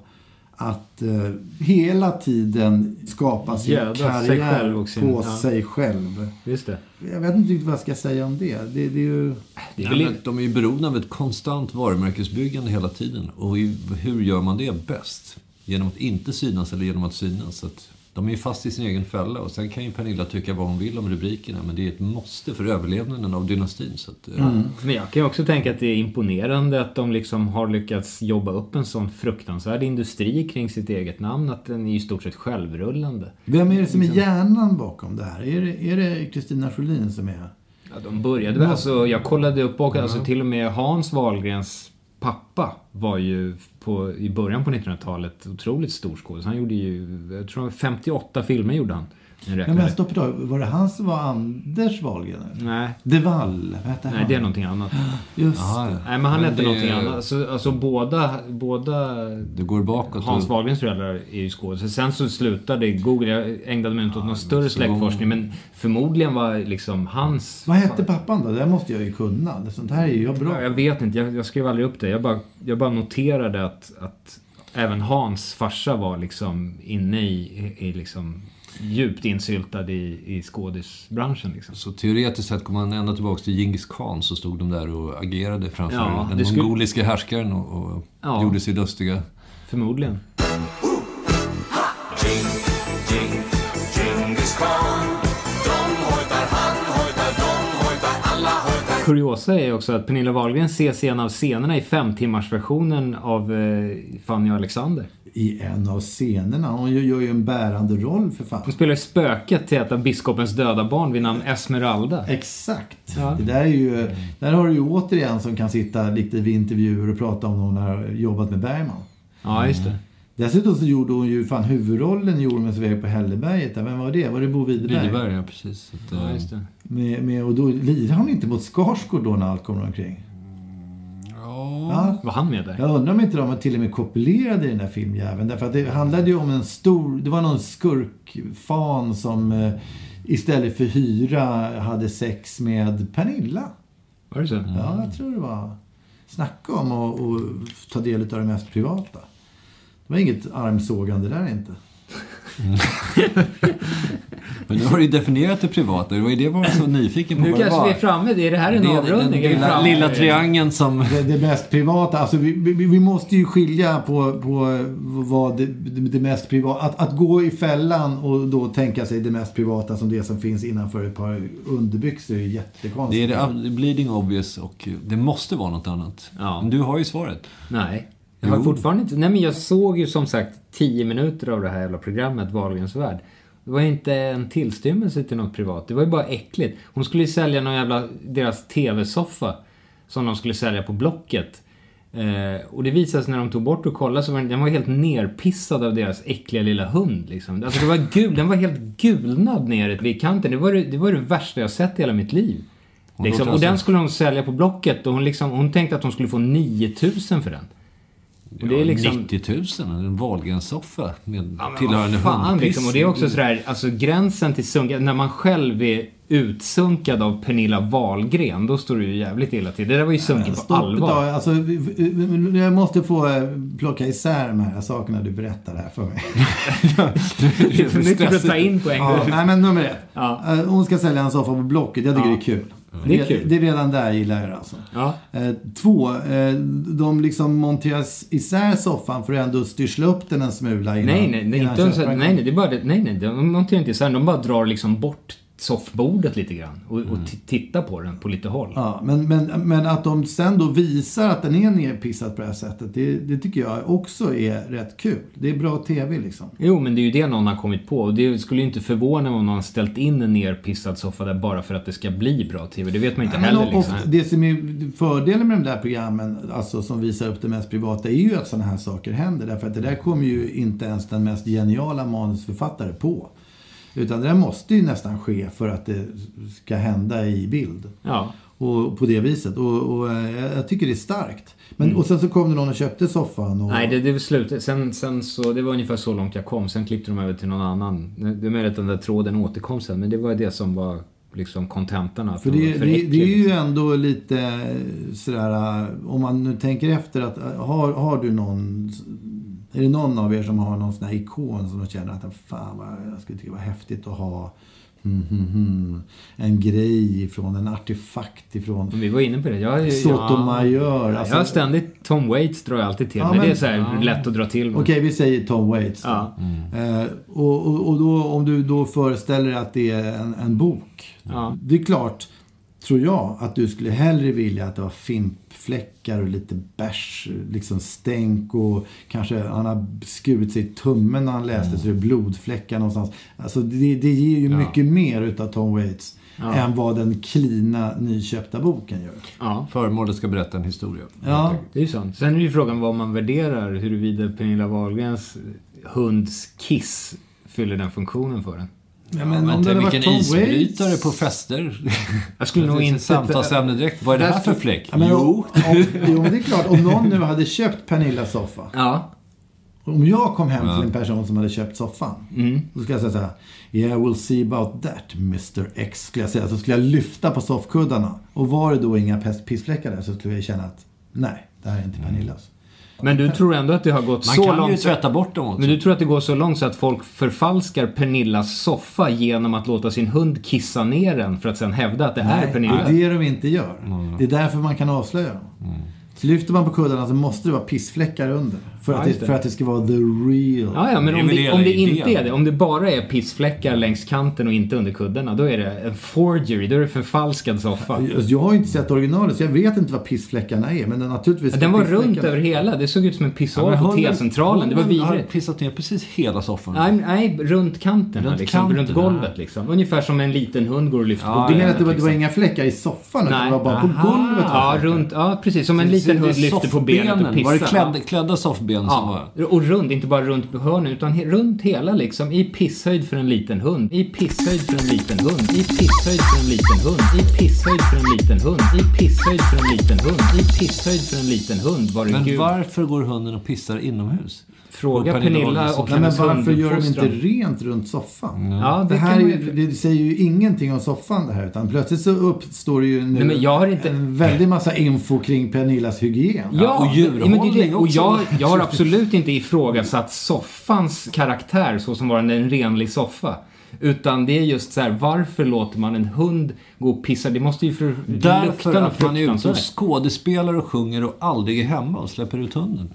att eh, hela tiden skapa sin sig karriär själv och sin- på ja. sig själv. Just det. Jag vet inte riktigt vad jag ska säga om det. Det, det är ju... Det är men de är ju beroende av ett konstant varumärkesbyggande hela tiden. Och hur gör man det bäst? Genom att inte synas eller genom att synas? Så att de är ju fast i sin egen fälla. Och sen kan ju Pernilla tycka vad hon vill om rubrikerna. Men det är ett måste för överlevnaden av dynastin. Så att, eh, Men jag kan ju också tänka att det är imponerande att de liksom har lyckats jobba upp en sån fruktansvärd industri kring sitt eget namn. Att den är i stort sett självrullande. Vem är det som är hjärnan bakom det här? Är det, är det Kristina Scholin som är... Ja, de började väl, alltså jag kollade upp och alltså till och med Hans Wahlgrens pappa var ju på, i början på 1900-talet otroligt stor skådis. Han gjorde ju, jag tror 58 filmer gjorde han. Ja, räknade. men stopp tag. Var det han som var Anders Wahlgren? Nej. De Wall, vad hette Nej, han? det är någonting annat. Just Jaha, det. ja. Nej, men han Men hette det- någonting annat. Alltså, alltså båda, båda Det går bakåt. Hans och- Wahlgrens föräldrar är ju skådespelare. Sen så slutade Google, jag ägnade mig inte åt någon större släktforskning, men förmodligen var liksom hans... Vad hette pappan då? Det måste jag ju kunna. Det- Sånt här är ju jag bra Ja, jag vet inte, jag, jag skrev aldrig upp det. Jag bara, jag bara noterade att, att även Hans farsa var liksom inne i, i, i liksom djupt insyltad i, i skådisbranschen. Liksom. Så teoretiskt sett, går man ända tillbaka till Genghis khan så stod de där och agerade framför Ja, den skulle- mongoliska härskaren och, och Ja. gjorde sig lustiga. Förmodligen. Kuriosa är också att Pernilla Wahlgren ses i en av scenerna i femtimmarsversionen av eh, Fanny och Alexander. I en av scenerna. Hon gör ju en bärande roll för fan. Hon spelar ju spöket till ett av biskopens döda barn vid namn Esmeralda. Exakt. Ja. Det där, är ju, där har du ju återigen som kan sitta lite vid intervjuer och prata om någon har jobbat med Bergman. Ja, just det. Dessutom så gjorde hon ju fan huvudrollen i Ormens väg på Hälleberget. Vem var det? Var det Bo Widerberg? Widerberg, ja precis. Att, Ja, eh, just det. Med, med, och då lirar hon inte mot Skarsgård då när allt kommer omkring? Ja. Var han med där? Jag undrar om inte de till och med kopulerade i den här filmjäveln. Därför att det handlade ju om en stor... Det var någon skurkfan som eh, istället för hyra hade sex med Pernilla. Var det så? Ja, jag tror det var... Snacka om att att ta del av det mest privata. Det var inget armsågande där inte. Men nu har du ju definierat det privata. Det var ju det jag var så nyfiken på Nu det kanske var. vi är framme. Det är det här en Det är avrundning? Den lilla, lilla triangeln som... Det, det mest privata, alltså vi, vi, vi måste ju skilja på, på vad det, det, det mest privata... Att, att gå i fällan och då tänka sig det mest privata som det som finns innanför ett par underbyxor är Det jättekonstigt. är det, bleeding obvious och det måste vara något annat. Ja. Men du har ju svaret. Nej. Jag har Jo. fortfarande inte... Nej men jag såg ju som sagt 10 minuter av det här jävla programmet, Wahlgrens värld. Det var inte en tillstymmelse till något privat. Det var ju bara äckligt. Hon skulle ju sälja någon jävla... Deras TV-soffa. Som de skulle sälja på Blocket. Eh, och det visade sig när de tog bort och kollade så var den, den var helt nerpissad av deras äckliga lilla hund. Liksom. Alltså det var gul, den var helt gulnad nere vid kanten. Det var det, det var det värsta jag sett i hela mitt liv. Liksom. Och den alltså- skulle hon sälja på Blocket och hon, liksom, hon tänkte att hon skulle få 9000 för den. Och det är liksom... 90 000, en Wahlgrens-soffa med Ja, tillhörande fan hundpiss. liksom. Och det är också sådär, alltså gränsen till sunka, när man själv är utsunkad av Pernilla Wahlgren, då står det ju jävligt illa till. Det där var ju sunkigt på Stopp ett allvar. tag. Alltså, jag måste få eh, plocka isär de här sakerna du berättar här för mig. Det är för mycket att ta in på en Ja, gång. nej, men nummer ett. Ja. Eh, Hon ska sälja en soffa på Blocket. Jag tycker Ja. det är kul. Det är kul. Det är redan där gillar jag det alltså. Ja. Eh, Två, eh, de liksom monteras isär soffan för att ändå styrsla upp den en smula innan Nej, nej, nej, innan inte ens, nej, nej, det är bara det, nej, nej, de monterar inte isär, de bara drar liksom bort soffbordet lite grann och, och t- tittar på den på lite håll. Ja, men, men, men att de sen då visar att den är nerpissad på det här sättet, det, det tycker jag också är rätt kul. Det är bra TV liksom. Jo, men det är ju det någon har kommit på. Och det skulle ju inte förvåna mig om någon har ställt in en nerpissad soffa där bara för att det ska bli bra TV. Det vet man inte Men heller ofta, liksom. det som är fördelen med de där programmen, alltså som visar upp det mest privata, är ju att sådana här saker händer. Därför att det där kommer ju inte ens den mest geniala manusförfattare på. Utan det måste ju nästan ske för att det ska hända i bild. Ja. Och på det viset. Och, och eh, jag tycker det är starkt. Men, Mm. Och sen så kom det någon och köpte soffan. Och, Nej, det, det var slut. Sen, sen så, det var ungefär så långt jag kom. Sen klippte de över till någon annan. Det är möjligt att den där tråden återkom sen, men det var det som var liksom kontentan. För det, för det, det är ju ändå lite eh, sådär, eh, om man nu tänker efter att har, har du någon, är det någon av er som har någon sån här ikon som de känner att fan vad, jag skulle tycka var häftigt att ha hmm, hmm, hmm, en grej ifrån, en artefakt ifrån Men Vi var inne på det. Jag, Sotomayor. Ja, alltså- jag har ständigt Tom Waits drar jag alltid till. Ja, men, men- det är så ja. lätt att dra till. Okej, vi säger Tom Waits. Ja. Eh, och och, och då, om du då föreställer dig att det är en, en bok. Det är klart, tror jag, att du skulle hellre vilja att det var fimpfläckar och lite bärs, liksom stänk och kanske han har skurit sig i tummen när han läste så det är blodfläckar någonstans. Alltså det, det ger ju mycket mer utav Tom Waits Ja. än vad den klina nyköpta boken gör. Ja. Föremålet ska berätta en historia. Ja. Det är ju sant. Sen är ju frågan vad man värderar. Huruvida Pernilla Wahlgrens hunds kiss fyller den funktionen för en. Ja, Men, men om det hade varit Tom isbrytare Waits- på fester. Jag skulle nog inte... Samtalsämne direkt. Vad är det här för fläck? Ja, men, jo. Om, jo, men det är klart. Om någon nu hade köpt Pernillas soffa. Ja. Om jag kom hem till en person som hade köpt soffan. Mm. Då skulle jag säga så här. Yeah, we'll see about that, Mr X. Skulle jag säga. Så skulle jag lyfta på soffkuddarna. Och var det då inga pissfläckar där så skulle jag känna att nej, det här är inte Pernillas. Men du tror ändå att det har gått Man så kan långt... ju tvätta bort dem också. Men du tror att det går så långt så att folk förfalskar Pernillas soffa genom att låta sin hund kissa ner den för att sen hävda att det är Nej, Pernilla? det är det de inte gör. Det är därför man kan avslöja dem. Så lyfter man på kuddarna så måste det vara pissfläckar under. För, Ja, att, det, det. för att det ska vara the real. Ja, ja, men Det om det, om det inte är det, om det bara är pissfläckar längs kanten och inte under kuddarna, då är det en forgery, då är det förfalskad soffa. Alltså, Jag har ju inte sett originalet så jag vet inte vad pissfläckarna är. Men naturligtvis... Den var runt över hela, det såg ut som en Ja, pissoar men på T-centralen, det var hunden har vidrigt. pissat ner precis hela soffan. Nej, nej, runt kanten, Runt liksom, kanten, runt golvet liksom. Ungefär som en liten hund går och lyfter Ja, på Du menar att det var, det liksom. var inga fläckar i soffan? utan Nej. det var bara på Aha. golvet? Ja, runt, ja, precis. Som en liten hund lyfter på benet och pissar. Var det klädda soffben var... Ja, och runt, inte bara runt på hörnen utan he- runt hela liksom. I pisshöjd för en liten hund. I pisshöjd för en liten hund. I pisshöjd för en liten hund. I pisshöjd för en liten hund. I pisshöjd för en liten hund. I pisshöjd för en liten hund. Var Men gud. varför går hunden och pissar inomhus? Fråga Och Pernilla Wahlgrens och Nej, men hennes varför gör de inte rent runt soffan? Ja, det, Det här ju, det säger ju ingenting om soffan det här. Utan plötsligt så uppstår det ju nu Nej, men jag har inte- en väldig massa info kring Pernillas hygien. Ja, och djurhållning men det är det. Och jag, jag har absolut inte ifrågasatt soffans karaktär så som varande en renlig soffa. Utan det är just så här, varför låter man en hund gå och pissa? Det måste ju för, Därför att man är ute och skådespelar och sjunger och aldrig är hemma och släpper ut hunden.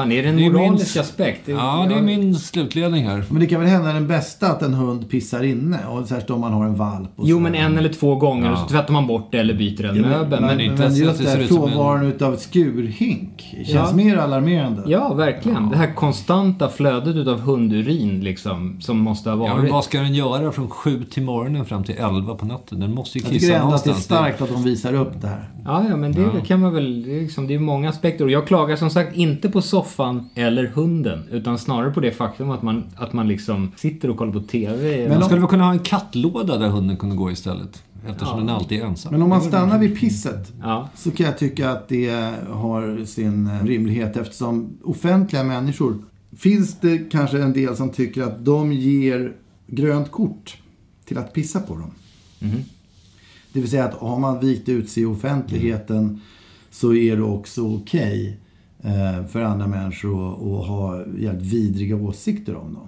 Fan, är det en Det är min- moralisk aspekt? Det- Ja, det är min slutledning här. Men det kan väl hända den bästa att en hund pissar inne. Och särskilt om man har en valp. Och Jo, så. men en eller två gånger och så tvättar man bort det eller byter en Ja, men- möbel. Men, Men, men att just det som en- frånvaron utav skurhink känns Ja. mer alarmerande. ja, verkligen. Det här konstanta flödet utav hundurin liksom, som måste ha Ja, varit. men vad ska den göra från sju till morgonen fram till elva på natten? Den måste ju Jag tycker kissa ändå att det är någonstans. starkt att de visar upp det här. Ja, ja, men det kan man väl... Det är, liksom, det är många aspekter. Och jag klagar som sagt inte på soffan eller hunden. Utan snarare på det faktum att man, att man liksom sitter och kollar på TV. Men Man skulle väl kunna ha en kattlåda där hunden kunde gå istället? Eftersom Ja. den alltid är ensam. Men om man stannar vid pisset Ja. så kan jag tycka att det har sin eh, rimlighet eftersom offentliga människor finns det kanske en del som tycker att de ger grönt kort till att pissa på dem. Det vill säga att har man vikt ut sig i offentligheten så är det också okej eh, för andra människor att, att ha jävligt vidriga åsikter om dem.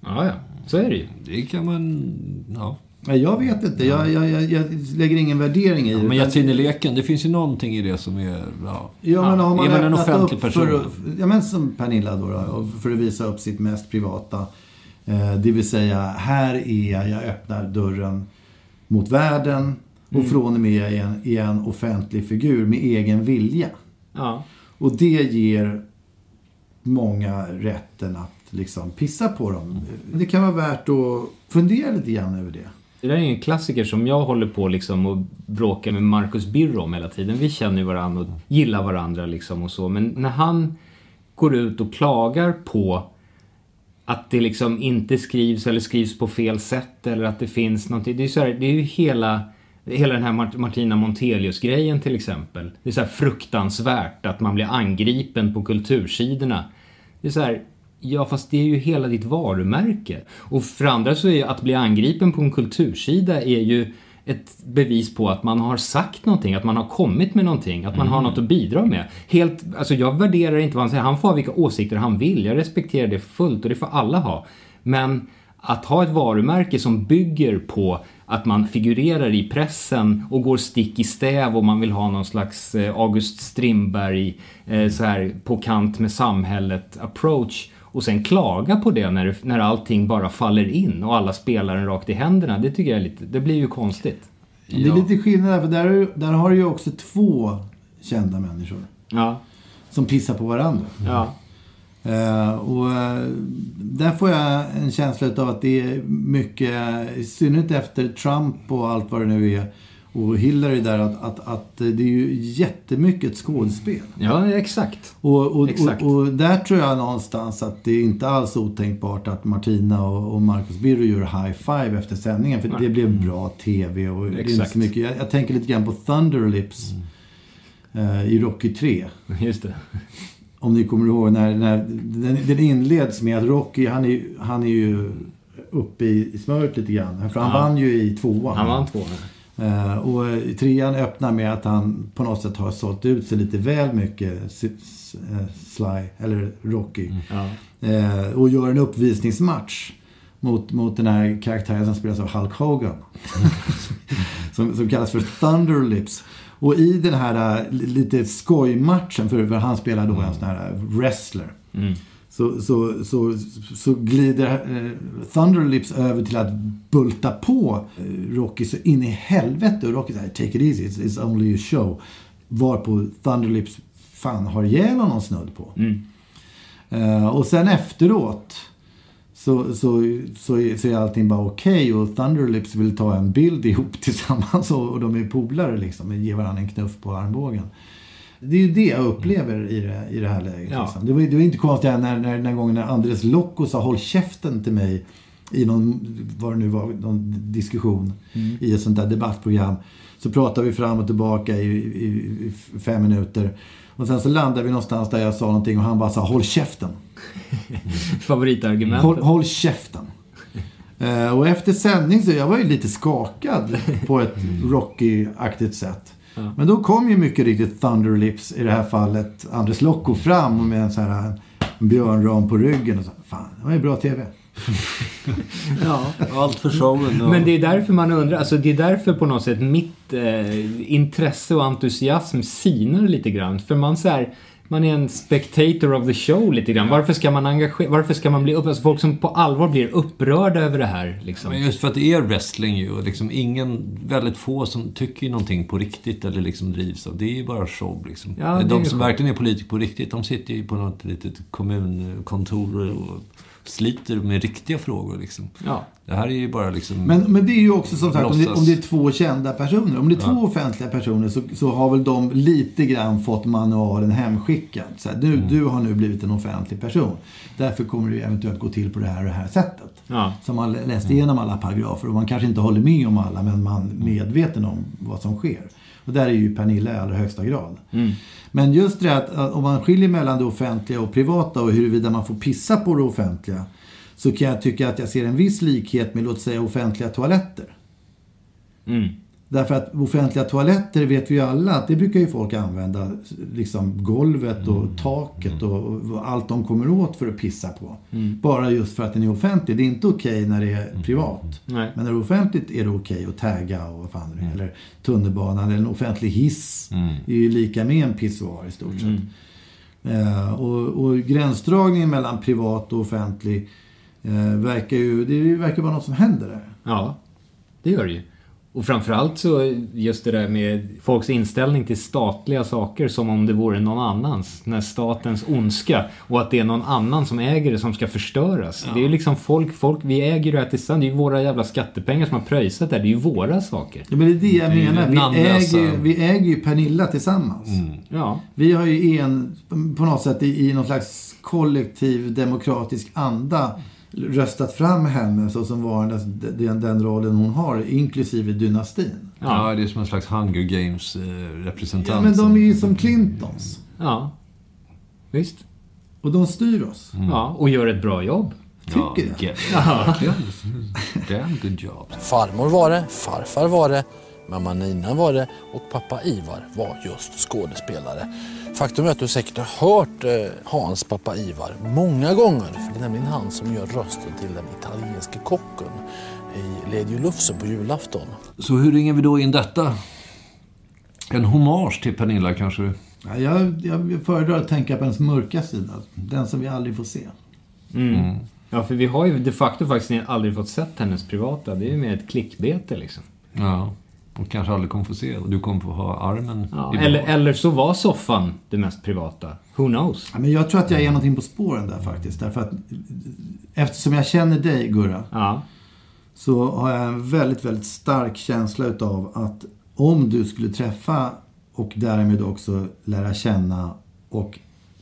Ja, ja. Så är det ju. Det kan man... Ja. Jag vet inte. Jag, jag, jag, jag lägger ingen värdering i det. Men utan- Jatineleken, det finns ju någonting i det som är... Ja. Ja, men har man man en offentlig upp person? För, att- ja, men som Pernilla då, då och för att visa upp sitt mest privata. Eh, det vill säga, här är jag, jag öppnar dörren mot världen och Mm. från och med är jag en, är en offentlig figur med egen vilja. Ja. Och det ger många rätten att liksom pissa på dem. Det kan vara värt att fundera lite grann över det. Det där är en klassiker som jag håller på liksom och bråkar med Marcus Birro om hela tiden. Vi känner ju varandra och gillar varandra liksom och så. Men när han går ut och klagar på att det liksom inte skrivs eller skrivs på fel sätt eller att det finns någonting. Det är, så här, det är ju hela, hela den här Mart- Martina Montelius-grejen till exempel. Det är så fruktansvärt att man blir angripen på kultursidorna. Det är så här, ja fast det är ju hela ditt varumärke. Och för andra så är ju att bli angripen på en kultursida är ju ett bevis på att man har sagt någonting, att man har kommit med någonting, att man har något att bidra med. Helt, alltså jag värderar inte vad han säger, han får ha vilka åsikter han vill, jag respekterar det fullt och det får alla ha. Men att ha ett varumärke som bygger på att man figurerar i pressen och går stick i stäv och man vill ha någon slags eh, August Strindberg eh, så här på kant med samhället approach och sen klaga på det när, när allting bara faller in och alla spelar den rakt i händerna. Det tycker jag är lite, det blir ju konstigt. Det är lite skillnad där, för där, där har du ju också två kända människor. Ja. Som pissar på varandra. Ja. Eh, och eh, där får jag en känsla av att det är mycket, i synnerhet efter Trump och allt vad det nu är, och Hillary där, att, att, att det är ju jättemycket skådespel. Ja, exakt. Och, och, Exakt. och, och där tror jag någonstans att det är inte alls otänkbart att Martina och, och Marcus Birro gör high five efter sändningen. För det blev bra TV och det är inte Exakt. så mycket. Jag, jag tänker lite grann på Thunder Lips eh, i Rocky 3. Just det. Om ni kommer ihåg när, när den, den inleds med att Rocky, han är, han är ju uppe i, i smöret lite grann. För han Ja. vann ju i tvåan. Han vann tvåan. Eh, och trean öppnar med att han på något sätt har sålt ut sig lite väl mycket, eh, Sly, eller Rocky. Ja. Eh, och gör en uppvisningsmatch mot, mot den här karaktären som spelas av Hulk Hogan. som, som kallas för Thunder Lips. Och i den här li- lite skojmatchen, för, för han spelar då en sån här wrestler. Mm. Så, så, så, så glider eh, Thunder Lips över till att bulta på Rocky så in i helvete. Och Rocky säger take it easy, it's, it's only a show. Varpå Thunder Lips fan har ihjäl honom snudd på. Mm. Eh, och sen efteråt så, så, så, så är allting bara okej och Thunderlips vill ta en bild ihop tillsammans och, och de är polare liksom. Ger varandra en knuff på armbågen. Det är ju det jag upplever i det, i det här läget. Ja. Liksom. Det, var, det var inte konstigt när, när, den gången när Andres Locco sa håll käften till mig i någon, vad det nu var, någon diskussion Mm. i ett sånt där debattprogram. Så pratade vi fram och tillbaka i, i, i fem minuter. Och sen så landade vi någonstans där jag sa någonting och han bara sa håll käften. Favoritargumentet. Håll, håll käften. Eh, och efter sändning så jag var ju lite skakad på ett Rocky-aktigt sätt. Ja. Men då kom ju mycket riktigt Thunder Lips, i det här fallet Andres Locco fram med en sån här en björnram på ryggen och så. Fan, det var ju bra TV. Ja. Allt för showen. Och... Men det är därför man undrar, alltså det är därför på något sätt mitt eh, intresse och entusiasm sinar lite grann. För man så här, man är en spectator of the show lite grann. Varför ska man engagera, varför ska man bli upp, alltså folk som på allvar blir upprörda över det här liksom. Men just för att det är wrestling ju och liksom ingen, väldigt få som tycker någonting på riktigt eller liksom drivs av. Det är ju bara show liksom. Ja, de som verkligen är politiker på riktigt, de sitter ju på något litet kommunkontor och sliter med riktiga frågor. Liksom. Ja. Det här är ju bara liksom... Men, men det är ju också som sagt, om det, om det är två kända personer. Om det är två offentliga personer så, så har väl de lite grann fått manualen hemskickad. Så här, du, du har nu blivit en offentlig person. Därför kommer det eventuellt gå till på det här och det här sättet. Ja. Så man läst igenom alla paragrafer och man kanske inte håller med om alla men man är medveten om vad som sker. Och där är ju Pernilla i allra högsta grad. Men just det att, att om man skiljer mellan det offentliga och privata och huruvida man får pissa på det offentliga. Så kan jag tycka att jag ser en viss likhet med låt säga offentliga toaletter. Mm. Därför att offentliga toaletter vet vi ju alla att det brukar ju folk använda. Liksom golvet och taket och, och allt de kommer åt för att pissa på. Bara just för att den är offentlig. Det är inte okej när det är privat. Nej. Men när det är offentligt är det okej att tagga och vad fan det är. Eller tunnelbanan eller en offentlig hiss. är ju lika med en pissoar i stort sett. Eh, och, och gränsdragningen mellan privat och offentlig eh, verkar ju, det verkar vara något som händer där. Ja, det gör det ju. Och framförallt så just det där med folks inställning till statliga saker som om det vore någon annans. När statens ondska och att det är någon annan som äger det som ska förstöras. Det är ju liksom folk, folk, vi äger det här tillsammans. Det är ju våra jävla skattepengar som har pröjsat det här. Det är ju våra saker. Ja, men det är det jag menar. Vi namnlösa. äger, vi äger ju Pernilla tillsammans. Ja. Vi har ju en, på något sätt i, i någon slags kollektiv demokratisk anda röstat fram henne så som varandes den, den rollen hon har, inklusive dynastin. Ja, det är som en slags Hunger Games-representant. Ja, men de är ju som Clintons. Ja. Visst. Och de styr oss. Ja, och gör ett bra jobb. Tycker jag. Get, Damn good job. Farmor var det, farfar var det, mamma Nina var det och pappa Ivar var just skådespelare. Faktum är att du säkert har hört eh, Hans pappa Ivar många gånger. För det är nämligen han som gör rösten till den italienske kocken i Lady Lufsen på julafton. Så hur ringer vi då in detta? En hommage till Pernilla kanske? Ja, jag, jag föredrar att tänka på ens mörka sida. Den som vi aldrig får se. Mm. Ja, för vi har ju de facto faktiskt aldrig fått sett hennes privata. Det är ju mer ett klickbete liksom. Ja. Och kanske aldrig kommer få se. Och du kommer få ha armen Ja, eller, eller så var soffan det mest privata. Who knows? Ja, men jag tror att jag är någonting på spåren där faktiskt. Därför att eftersom jag känner dig, Gurra. Ja. så har jag en väldigt, väldigt stark känsla utav att om du skulle träffa och därmed också lära känna och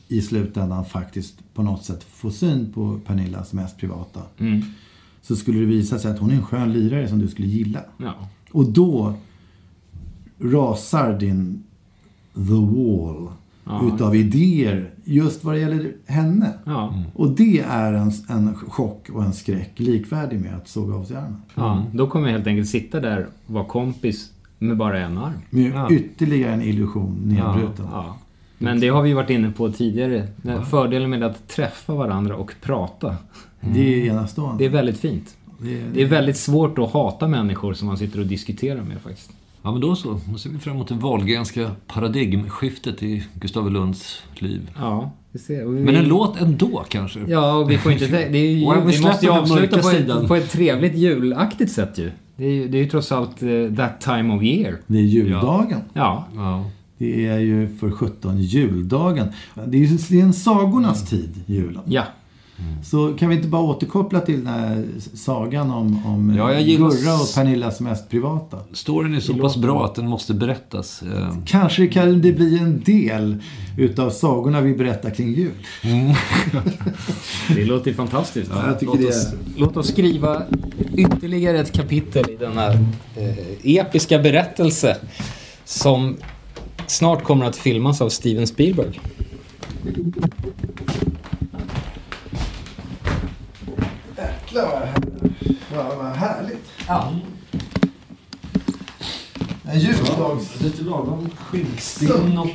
i slutändan faktiskt på något sätt få syn på Pernillas mest privata. Mm. Så skulle det visa sig att hon är en skön lirare som du skulle gilla. Ja. Och då rasar din the wall Ja. utav idéer just vad det gäller henne. Ja. Och det är en, en chock och en skräck likvärdig med att såga av sig armen. Ja, då kommer jag helt enkelt sitta där och vara kompis med bara en arm. Med Ja. ytterligare en illusion nedbruten. Ja. Men det har vi varit inne på tidigare. Fördelen med att träffa varandra och prata. Det är enastående. Det är väldigt fint. Det är- Det är väldigt svårt att hata människor som man sitter och diskuterar med faktiskt. Ja, men då så. Då ser vi fram emot det Wahlgrenska paradigmskiftet i Gustav Lunds liv. Ja, vi ser. Vi... Men en låt ändå kanske? Ja, och vi får inte... Det är ju, Och vi vi måste ju avsluta på sidan. ett, på ett trevligt julaktigt sätt ju. Det är ju, det är ju trots allt eh, that time of year. Det är juldagen. Ja. Ja. Det är ju för 17 juldagen. Det är ju en sagornas tid, julen. Ja. Så kan vi inte bara återkoppla till den här sagan om, om Ja, jag gillar- Gurra och Pernillas mest privata. Storyn är så pass bra att den måste berättas. Eh, Kanske kan det bli en del utav sagorna vi berättar kring jul. Det låter ju fantastiskt. Ja, låt, det oss, låt oss skriva ytterligare ett kapitel i denna eh, episka berättelse som snart kommer att filmas av Steven Spielberg. Jäklar vad, vad, vad härligt. Ja. En juldags... Lite lagom Sting och...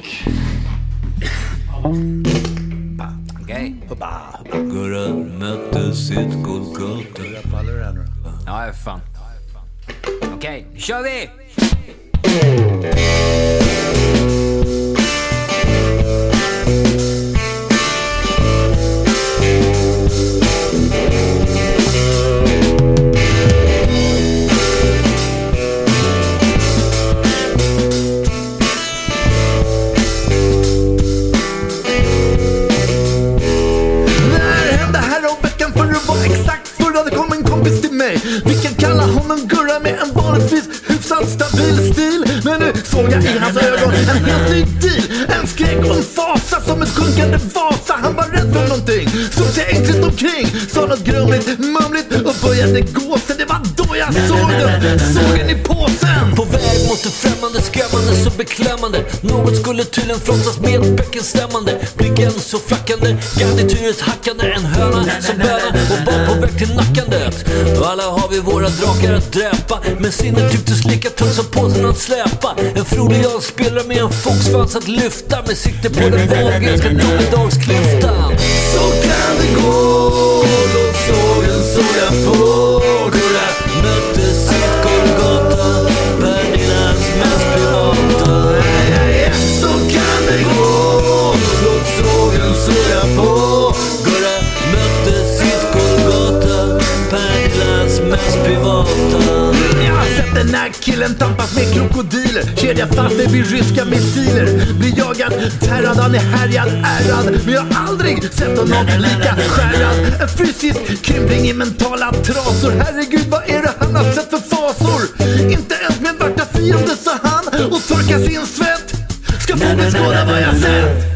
Okej. Gurra mötte sitt Golgata. Ja, fan. Okej, nu kör vi! som gurra med en vanligtvis hyfsat stabil stil. Men nu såg jag i hans ögon en helt ny deal. En skräck och en fasa som ett sjunkande Vasa. Han var rädd för någonting, såg sig ängsligt omkring. Sa något grumligt, mumligt och började gå. Sen där såg den, sågen i påsen. På väg mot det främmande, skrämmande så beklämmande. Något skulle tydligen frossas med bäckenstämmande Blicken så flackande, garnityret hackande. En höna som böna och var på väg till nackandet. Alla har vi våra drakar att dräpa. Men sinnet tycktes lika tungt som påsen att släpa. En frodig jag spelar med en fogsvans att lyfta. Med sikte på den vagiska domedagsklyftan Så kan det gå, låt sågen såga på. Här killen tampas med krokodiler. Kedja fast sig vid ryska missiler. Blir jagad, terrad, han är härjad, ärrad. Men jag har aldrig sett honom lika skärrad. En fysisk krympling i mentala trasor. Herregud, vad är det han har sett för fasor? Inte ens min värsta fiende sa han och torkar sin svett. Ska få beskåda vad jag sett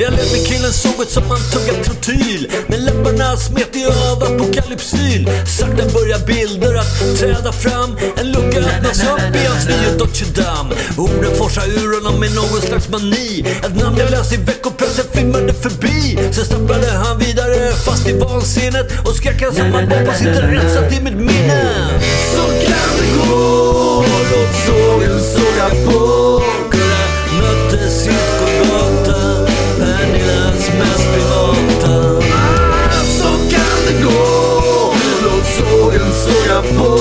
jag lät killen killen såget som man tuggat trotyl. Med läpparna smet jag av apokalypsyl Sakta börjar bilder att träda fram. En lucka öppnas upp i hans nya Notre Orden forsar ur honom med någon slags mani. Ett namn jag läst i veckopressen flimrade förbi. Sen stapplade han vidare fast i vansinnet Och skrek som han bakom sitter rensat i mitt minne. Så kan det gå, låt sågen såga på. Mest privata Så kan det gå, låt sågen såga på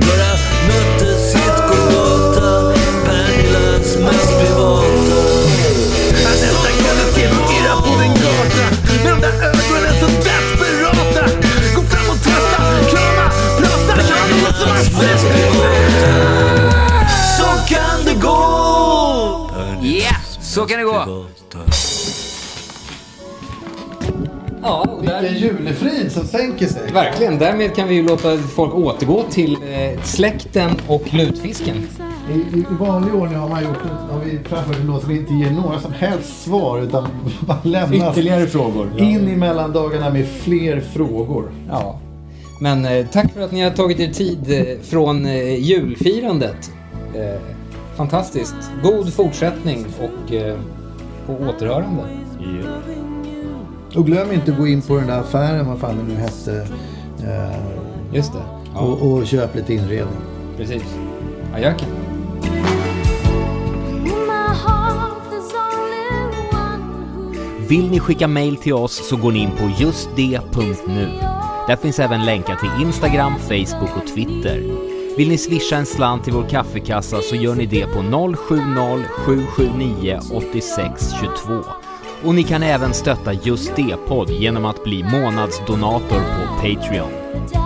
Kurra mötte sitt Golgata Pernillas mest privata Jag nästan kunde se dem irra på din gata Med de där ögonen så desperata Gå fram och testa, krama, prata som har sett Så kan det gå Ja, så kan det gå. Ja, Vilken julefrid som sänker sig. Verkligen. Därmed kan vi ju låta folk återgå till eh, släkten och lutfisken. I, i, I vanlig ordning har man gjort har vi framfört en låt som inte ger några som helst svar utan bara lämnas Ytterligare frågor. in i mellandagarna med fler frågor. Ja. Men eh, tack för att ni har tagit er tid eh, från eh, julfirandet. Eh, fantastiskt. God fortsättning och eh, på återhörande. Och glöm inte att gå in på den där affären, vad fan det nu hette. Eh, Just det. Ja. och, och köp lite inredning. Precis. Ajöken. Vill ni skicka mail till oss så går ni in på justd.nu. Där finns även länkar till Instagram, Facebook och Twitter. Vill ni swisha en slant till vår kaffekassa så gör ni det på 070-779 8622. Och ni kan även stötta Just det-podd genom att bli månadsdonator på Patreon.